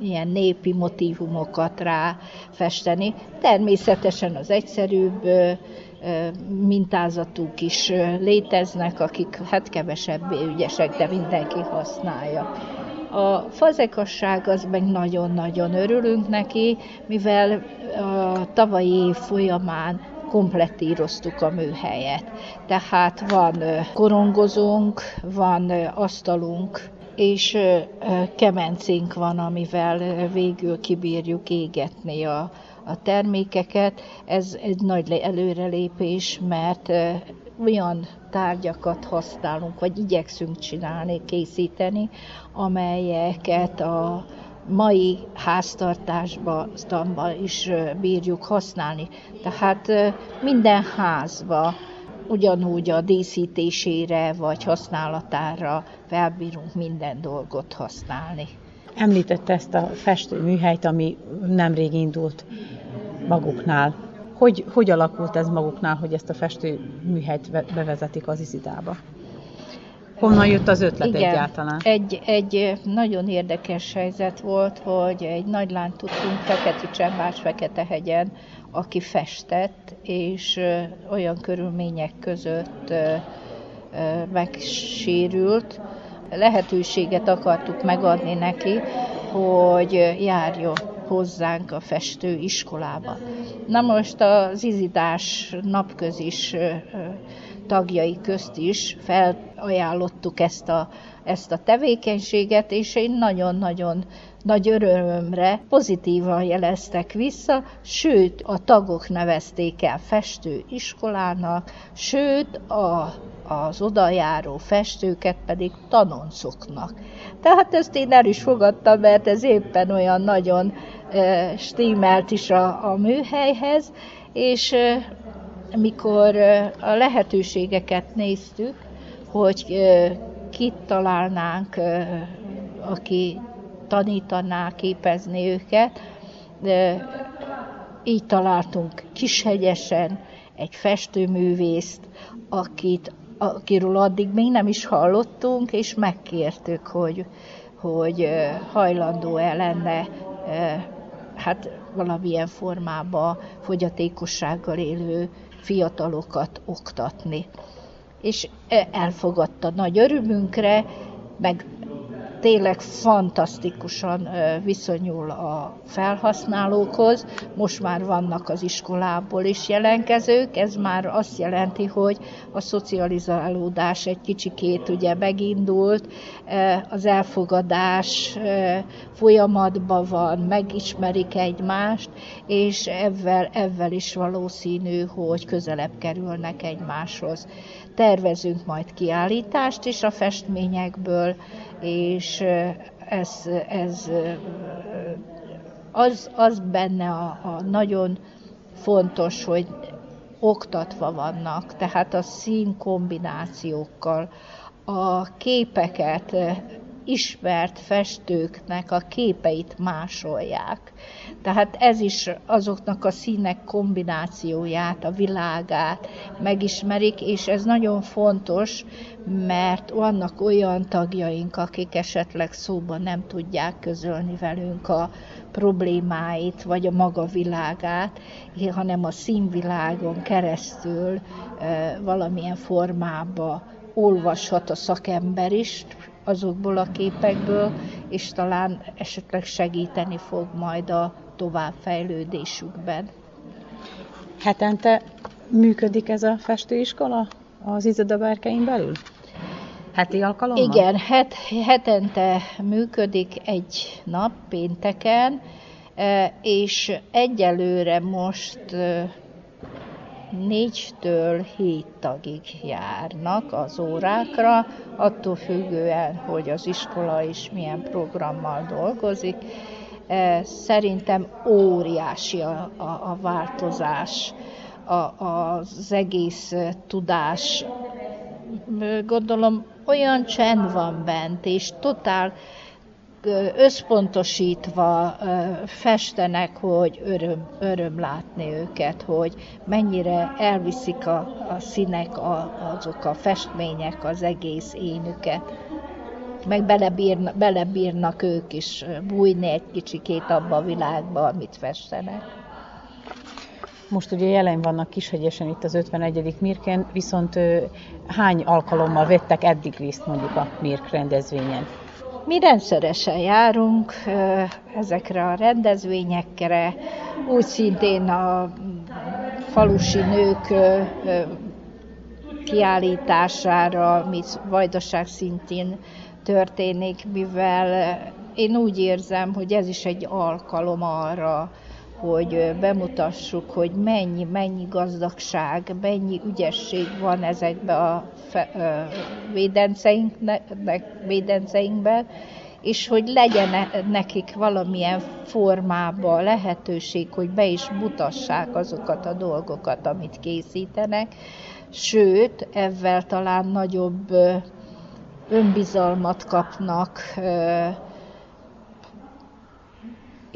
ilyen népi motivumokat rá festeni. Természetesen az egyszerűbb mintázatuk is léteznek, akik hát kevesebbé ügyesek, de mindenki használja. A fazekasság az meg nagyon-nagyon örülünk neki, mivel a tavalyi év folyamán komplettíroztuk a műhelyet. Tehát van korongozónk, van asztalunk, és kemencénk van, amivel végül kibírjuk égetni a, a termékeket. Ez egy nagy előrelépés, mert olyan tárgyakat használunk, vagy igyekszünk csinálni, készíteni, amelyeket a mai háztartásban is bírjuk használni. Tehát minden házba ugyanúgy a díszítésére vagy használatára felbírunk minden dolgot használni. Említette ezt a festőműhelyt, ami nemrég indult maguknál. Hogy, hogy alakult ez maguknál, hogy ezt a festőműhelyt bevezetik az Izidába? Honnan jött az ötlet Igen, egyáltalán? Egy, egy nagyon érdekes helyzet volt, hogy egy nagy lányt tudtunk Feketi Csembás Fekete-hegyen, aki festett, és olyan körülmények között megsérült, lehetőséget akartuk megadni neki, hogy járjon hozzánk a festőiskolába. Na most az izidás napközis tagjai közt is felajánlottuk ezt a, ezt a tevékenységet, és én nagyon-nagyon nagy örömömre pozitívan jeleztek vissza, sőt, a tagok nevezték el festőiskolának, sőt, a, az odajáró festőket pedig tanoncoknak. Tehát ezt én el is fogadtam, mert ez éppen olyan nagyon e, stímelt is a, a műhelyhez, és e, mikor a lehetőségeket néztük, hogy kit találnánk, aki tanítaná, képezni őket, így találtunk Kishegyesen egy festőművészt, akit, akiről addig még nem is hallottunk, és megkértük, hogy, hogy hajlandó-e lenne hát valamilyen formában fogyatékossággal élő fiatalokat oktatni. És elfogadta nagy örömünkre, meg tényleg fantasztikusan viszonyul a felhasználókhoz. Most már vannak az iskolából is jelentkezők, ez már azt jelenti, hogy a szocializálódás egy kicsikét ugye megindult, az elfogadás folyamatban van, megismerik egymást, és ezzel, ezzel is valószínű, hogy közelebb kerülnek egymáshoz. Tervezünk majd kiállítást is a festményekből, és ez, ez az, az benne a, a nagyon fontos, hogy oktatva vannak, tehát a szín kombinációkkal, a képeket ismert festőknek a képeit másolják. Tehát ez is azoknak a színek kombinációját, a világát megismerik, és ez nagyon fontos, mert vannak olyan tagjaink, akik esetleg szóban nem tudják közölni velünk a problémáit, vagy a maga világát, hanem a színvilágon keresztül valamilyen formába olvashat a szakember is, azokból a képekből, és talán esetleg segíteni fog majd a továbbfejlődésükben. Hetente működik ez a festőiskola az Izoda Berkein belül? Heti alkalommal? Igen, het, hetente működik egy nap, pénteken, e, és egyelőre most e, négytől hét tagig járnak az órákra, attól függően, hogy az iskola is milyen programmal dolgozik. E, szerintem óriási a, a, a változás, a, az egész tudás. Gondolom olyan csend van bent, és totál összpontosítva festenek, hogy öröm, öröm látni őket, hogy mennyire elviszik a, a színek, a, azok a festmények az egész énüket. Meg belebírna, belebírnak ők is bújni egy kicsikét abba a világba, amit festenek. Most ugye jelen vannak Kishegyesen itt az 51. Mirken, viszont hány alkalommal vettek eddig részt mondjuk a Mirk rendezvényen? Mi rendszeresen járunk ezekre a rendezvényekre, úgy szintén a falusi nők kiállítására, ami vajdaság szintén történik, mivel én úgy érzem, hogy ez is egy alkalom arra, hogy bemutassuk, hogy mennyi, mennyi gazdagság, mennyi ügyesség van ezekbe a védenceinkben, és hogy legyen nekik valamilyen formában lehetőség, hogy be is mutassák azokat a dolgokat, amit készítenek, sőt, ezzel talán nagyobb önbizalmat kapnak,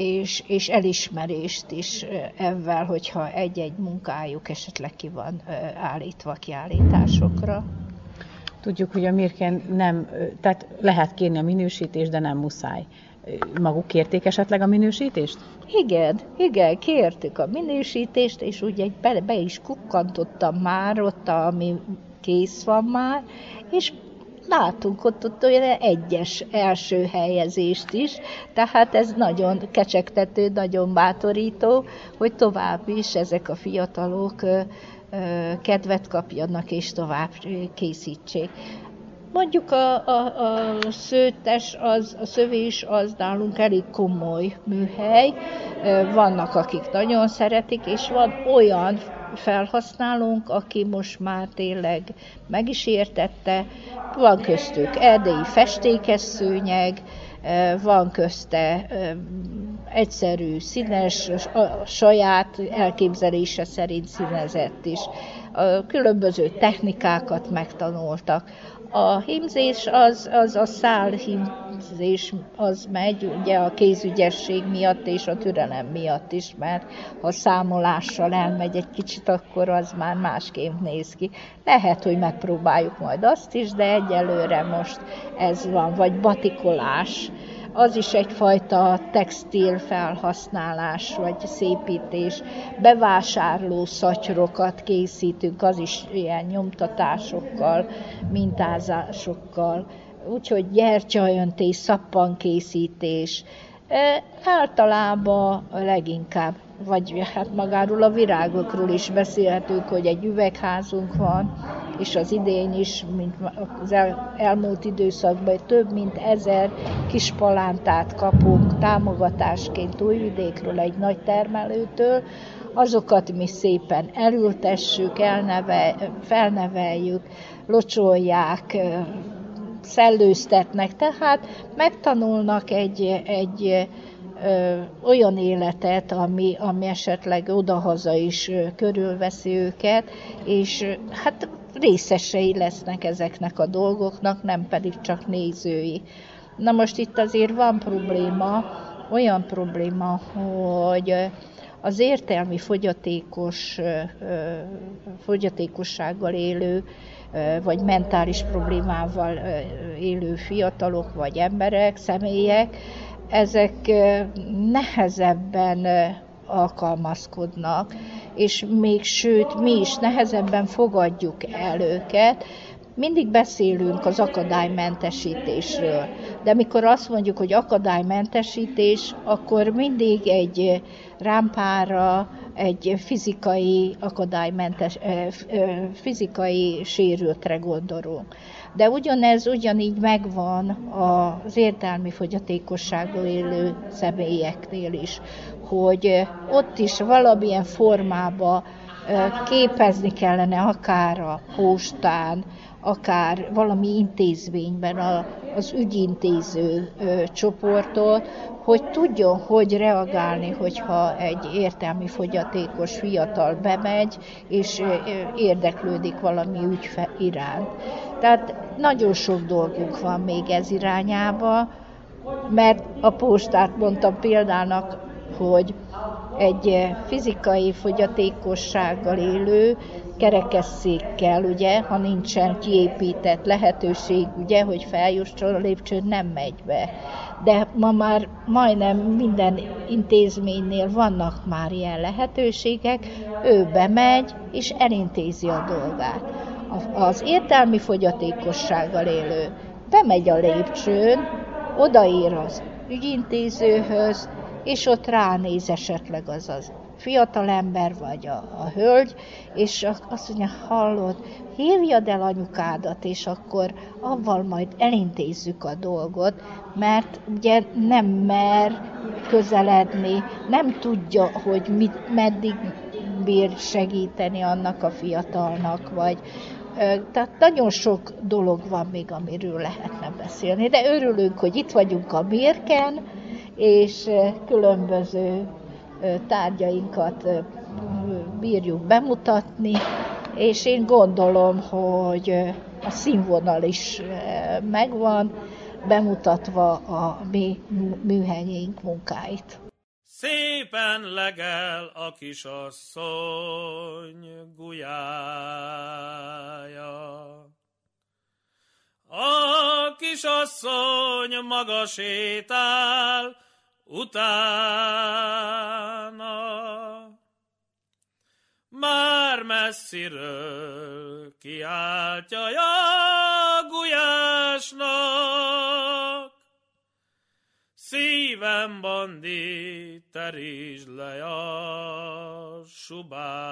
és, és elismerést is ebben, hogyha egy-egy munkájuk esetleg ki van állítva kiállításokra. Tudjuk, hogy a Mirken nem, tehát lehet kérni a minősítést, de nem muszáj. Maguk kérték esetleg a minősítést? Igen, igen, kértük a minősítést, és ugye be, be is kukkantottam már ott, ami kész van már, és látunk ott, ott olyan egyes első helyezést is, tehát ez nagyon kecsegtető, nagyon bátorító, hogy tovább is ezek a fiatalok kedvet kapjanak és tovább készítsék. Mondjuk a, a, a szőtes, az, a szövés az nálunk elég komoly műhely, vannak akik nagyon szeretik, és van olyan felhasználónk, aki most már tényleg meg is értette. Van köztük erdélyi festékes szőnyeg, van közte egyszerű, színes, a saját elképzelése szerint színezett is. Különböző technikákat megtanultak. A hímzés az, az a szál hímzés, az megy ugye a kézügyesség miatt és a türelem miatt is, mert ha számolással elmegy egy kicsit, akkor az már másképp néz ki. Lehet, hogy megpróbáljuk majd azt is, de egyelőre most ez van, vagy batikolás az is egyfajta textil felhasználás, vagy szépítés. Bevásárló szatyrokat készítünk, az is ilyen nyomtatásokkal, mintázásokkal úgyhogy gyertyaöntés, szappankészítés, általában leginkább, vagy hát magáról a virágokról is beszélhetünk, hogy egy üvegházunk van, és az idén is, mint az el, elmúlt időszakban több mint ezer kis palántát kapunk támogatásként Újvidékről, egy nagy termelőtől, azokat mi szépen elültessük, elneve, felneveljük, locsolják, szellőztetnek, tehát megtanulnak egy, egy ö, olyan életet, ami, ami esetleg odahaza is körülveszi őket, és hát részesei lesznek ezeknek a dolgoknak, nem pedig csak nézői. Na most itt azért van probléma, olyan probléma, hogy az értelmi fogyatékos, fogyatékossággal élő, vagy mentális problémával élő fiatalok, vagy emberek, személyek, ezek nehezebben alkalmazkodnak, és még sőt, mi is nehezebben fogadjuk el őket, mindig beszélünk az akadálymentesítésről, de mikor azt mondjuk, hogy akadálymentesítés, akkor mindig egy rámpára, egy fizikai akadálymentes, fizikai sérültre gondolunk. De ugyanez ugyanígy megvan az értelmi fogyatékossággal élő személyeknél is, hogy ott is valamilyen formába képezni kellene akár a postán, akár valami intézményben a, az ügyintéző ö, csoportot, hogy tudjon, hogy reagálni, hogyha egy értelmi fogyatékos fiatal bemegy, és érdeklődik valami ügy iránt. Tehát nagyon sok dolgunk van még ez irányába, mert a postát mondtam példának, hogy egy fizikai fogyatékossággal élő kerekesszékkel, ugye, ha nincsen kiépített lehetőség, ugye, hogy feljusson a lépcsőn, nem megy be. De ma már majdnem minden intézménynél vannak már ilyen lehetőségek, ő bemegy és elintézi a dolgát. Az értelmi fogyatékossággal élő bemegy a lépcsőn, odaír az ügyintézőhöz, és ott ránéz esetleg az az fiatalember vagy a, a hölgy, és azt mondja, hallod, hívjad el anyukádat, és akkor avval majd elintézzük a dolgot, mert ugye nem mer közeledni, nem tudja, hogy mit, meddig bír segíteni annak a fiatalnak, vagy tehát nagyon sok dolog van még, amiről lehetne beszélni, de örülünk, hogy itt vagyunk a Mirken, és különböző tárgyainkat bírjuk bemutatni, és én gondolom, hogy a színvonal is megvan, bemutatva a mi műhelyeink munkáit. Szépen legel a kisasszony gulyája. A kisasszony maga sétál, utána. Már messziről kiáltja a gulyásnak, Szívem bandi, terítsd le a subádat.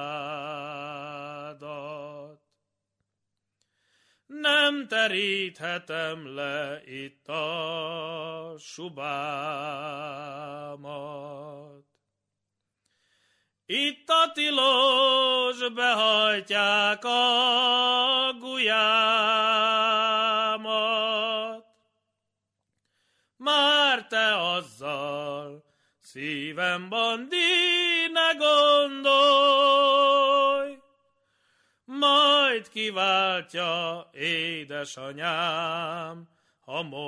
Nem teríthetem le itt a subámat. Itt a tilos behajtják a gulyámat. Már te azzal szívem bandi ne gondolj, majd kiváltja édesanyám, ha mondom.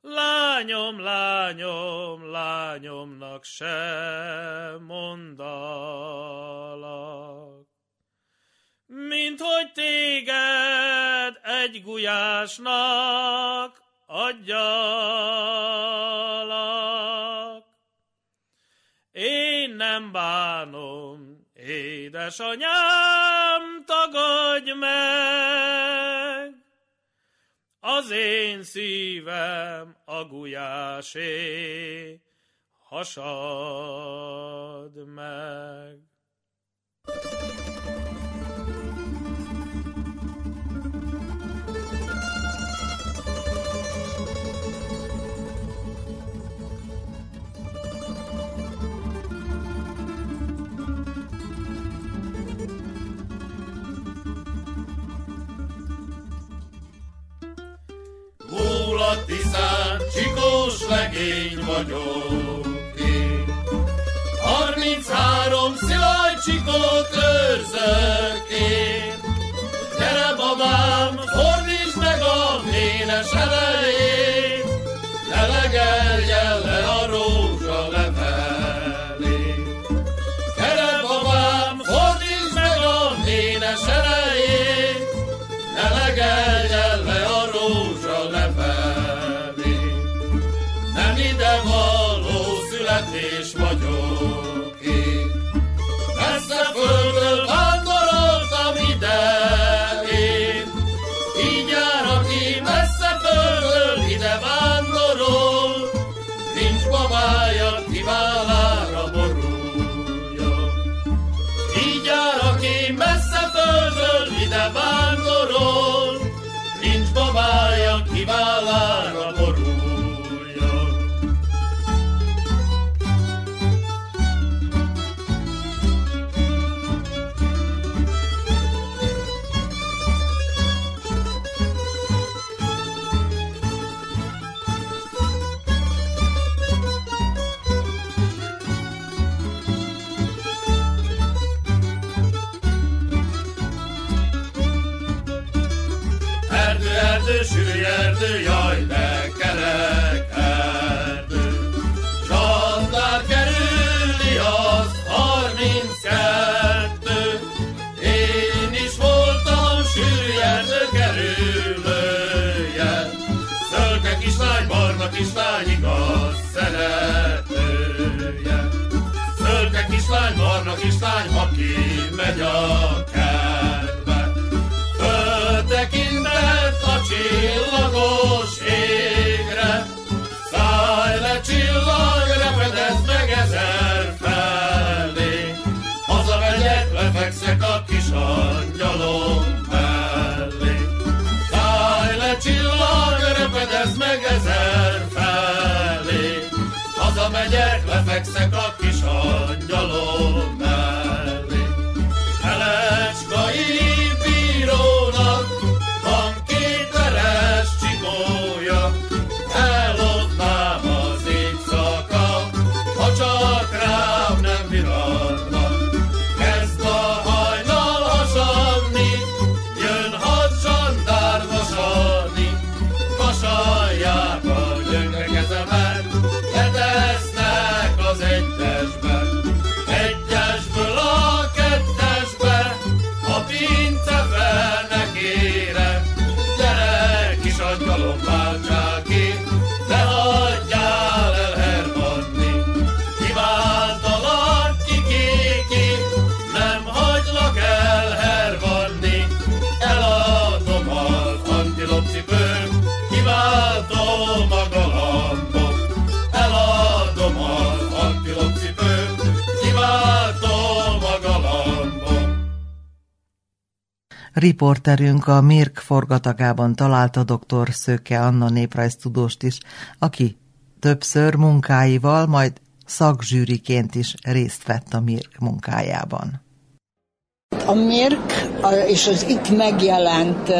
Lányom, lányom, lányomnak sem mondalak, mint hogy téged egy gulyásnak adjalak. Én nem bánom, Édesanyám, tagadj meg, az én szívem a gulyásé, hasad meg. A tiszán, csikós legény vagyok én. Harminchárom szilaj csikót őrzök én. Gyere babám, fordítsd meg a ménes elejét, ne legeljen le a rózsa ide vándorol, nincs babája, kivállára Hazamegyek, lefekszek a kis angyalom Riporterünk a Mirk forgatagában találta dr. Szöke Anna néprajztudóst is, aki többször munkáival, majd szakzsűriként is részt vett a Mirk munkájában. A Mirk és az itt megjelent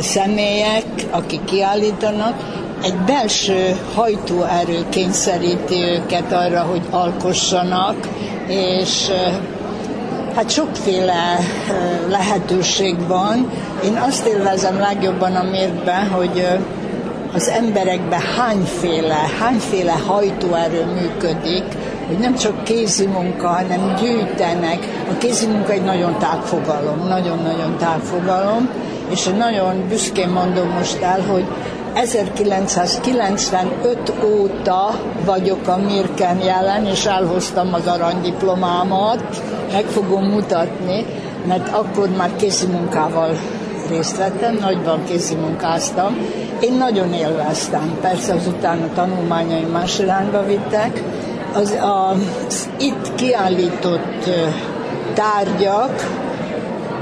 személyek, akik kiállítanak, egy belső hajtóerő kényszeríti őket arra, hogy alkossanak, és hát sokféle lehetőség van. Én azt élvezem legjobban a Mirkben, hogy az emberekben hányféle, hányféle hajtóerő működik, hogy nem csak kézi munka, hanem gyűjtenek. A kézi munka egy nagyon tágfogalom, nagyon-nagyon tágfogalom, és nagyon büszkén mondom most el, hogy 1995 óta vagyok a Mirken jelen, és elhoztam az aranydiplomámat, meg fogom mutatni, mert akkor már kézi munkával részt vettem, nagyban kézi munkáztam. Én nagyon élveztem, persze azután a tanulmányaim más irányba vittek. Az, az itt kiállított tárgyak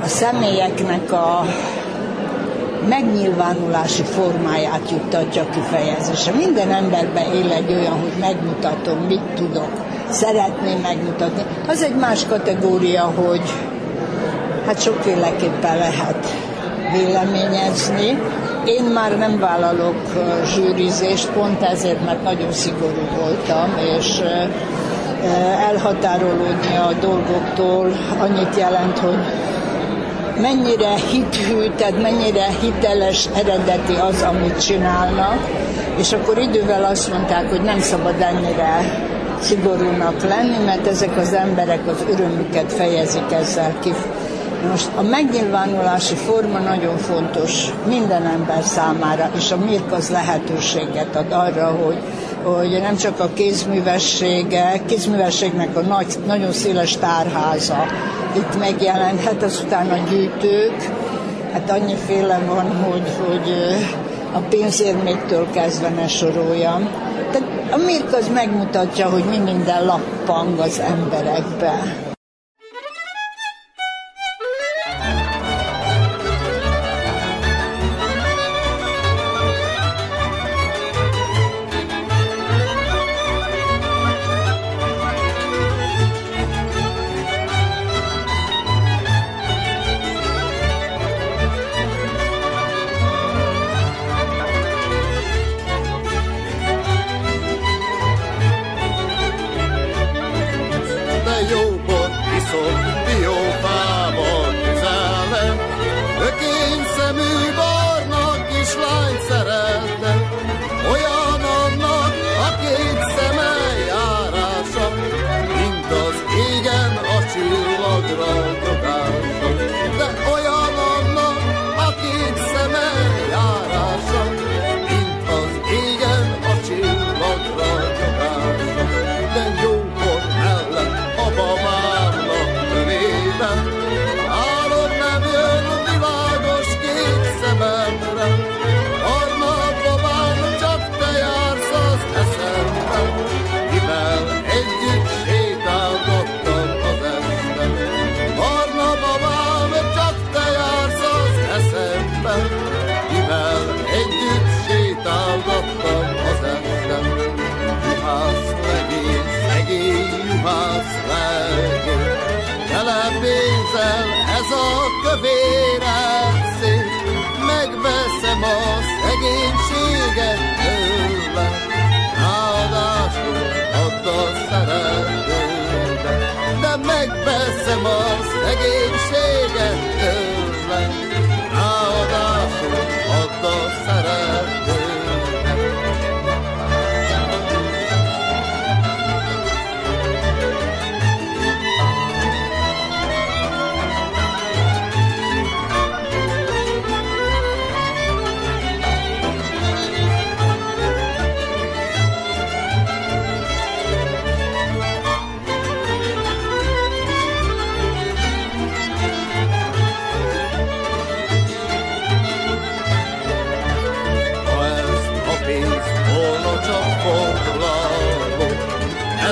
a személyeknek a megnyilvánulási formáját juttatja kifejezésre. Minden emberben él egy olyan, hogy megmutatom, mit tudok, szeretném megmutatni. Az egy más kategória, hogy hát sokféleképpen lehet véleményezni. Én már nem vállalok zsűrizést, pont ezért, mert nagyon szigorú voltam, és elhatárolódni a dolgoktól annyit jelent, hogy mennyire hithű, tehát mennyire hiteles, eredeti az, amit csinálnak, és akkor idővel azt mondták, hogy nem szabad ennyire szigorúnak lenni, mert ezek az emberek az örömüket fejezik ezzel ki. Most a megnyilvánulási forma nagyon fontos minden ember számára, és a MIRK az lehetőséget ad arra, hogy, hogy nem csak a kézművessége, kézművességnek a nagy, nagyon széles tárháza itt megjelenhet, azután a gyűjtők, hát annyiféle van, hogy, hogy a pénzérméktől kezdve ne soroljam. Tehát a MIRK az megmutatja, hogy mi minden lappang az szegény juhász lelkét. Tele pénzzel ez a kövér szép, megveszem a szegénységet tőle, ráadásul add a szeretőbe, de megveszem a szegénységet tőle, ráadásul add a szeretőbe.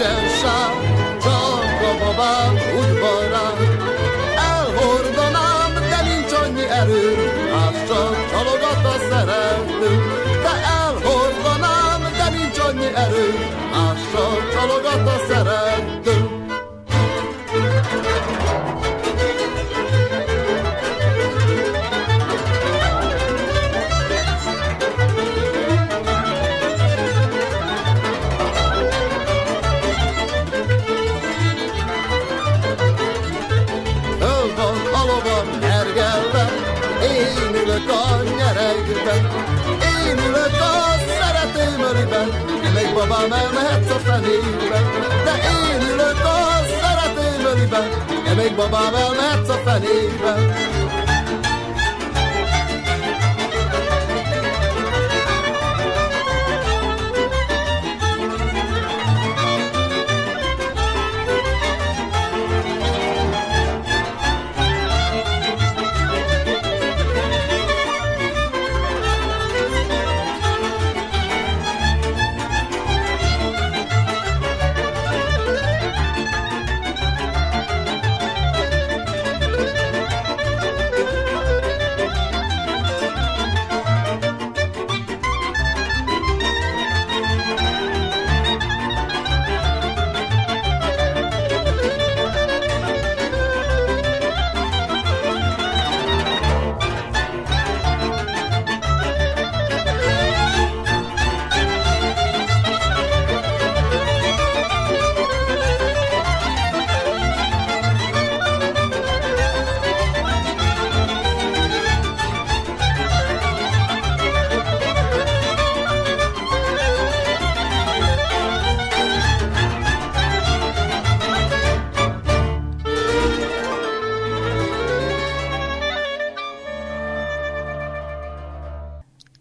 nincsen sáv, csak a babám udvarán. Elhordanám, de nincs annyi erő, hát csak csalogat a szerelő. De elhordanám, de nincs annyi erő, hát csak csalogat a szerelő. Babám elmehetsz a fenébe, de én ülök a szeretőm öliben, még babám elmehetsz a fenébe.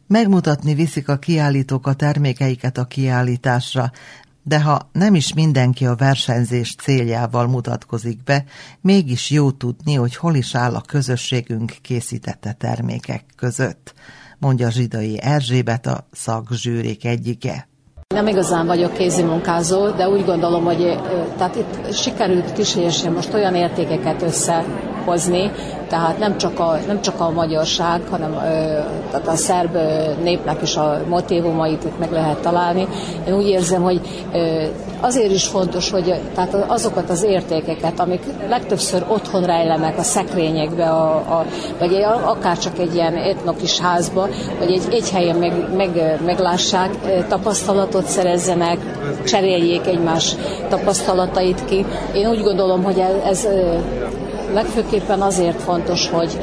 Megmutatni viszik a kiállítók a termékeiket a kiállításra, de ha nem is mindenki a versenyzés céljával mutatkozik be, mégis jó tudni, hogy hol is áll a közösségünk készítette termékek között, mondja Zsidai Erzsébet a szakzsűrék egyike. Nem igazán vagyok kézimunkázó, de úgy gondolom, hogy tehát itt sikerült kísérjen most olyan értékeket összehozni, tehát nem csak a, nem csak a magyarság, hanem tehát a szerb népnek is a motivumait itt meg lehet találni. Én úgy érzem, hogy azért is fontos, hogy tehát azokat az értékeket, amik legtöbbször otthon rejlenek a szekrényekbe, a, a, vagy akár csak egy ilyen etnokis házba, vagy egy, egy helyen meg, meg, meglássák, tapasztalatot szerezzenek, cseréljék egymás tapasztalatait ki. Én úgy gondolom, hogy ez, ez legfőképpen azért fontos, hogy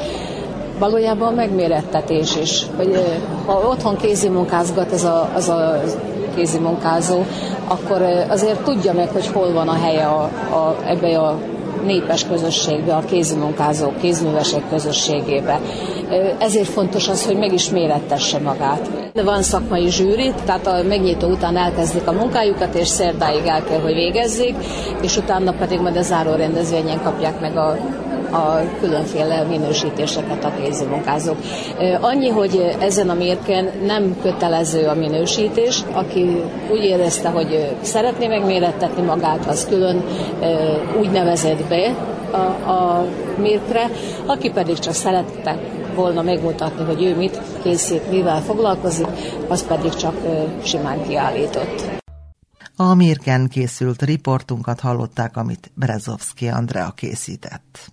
valójában megmérettetés is. Hogy, ha otthon kézimunkázgat ez a, az a kézimunkázó, akkor azért tudja meg, hogy hol van a helye a, a, ebbe a népes közösségbe, a kézimunkázók, kézművesek közösségébe. Ezért fontos az, hogy meg is mérettesse magát. Van szakmai zsűri, tehát a megnyitó után elkezdik a munkájukat, és szerdáig el kell, hogy végezzék, és utána pedig majd a záró rendezvényen kapják meg a a különféle minősítéseket a kézimunkázók. Annyi, hogy ezen a mérken nem kötelező a minősítés, aki úgy érezte, hogy szeretné megmérettetni magát, az külön úgy nevezett be a, a mérkre, aki pedig csak szerette volna megmutatni, hogy ő mit készít, mivel foglalkozik, az pedig csak simán kiállított. A Mirken készült riportunkat hallották, amit Brezovski Andrea készített.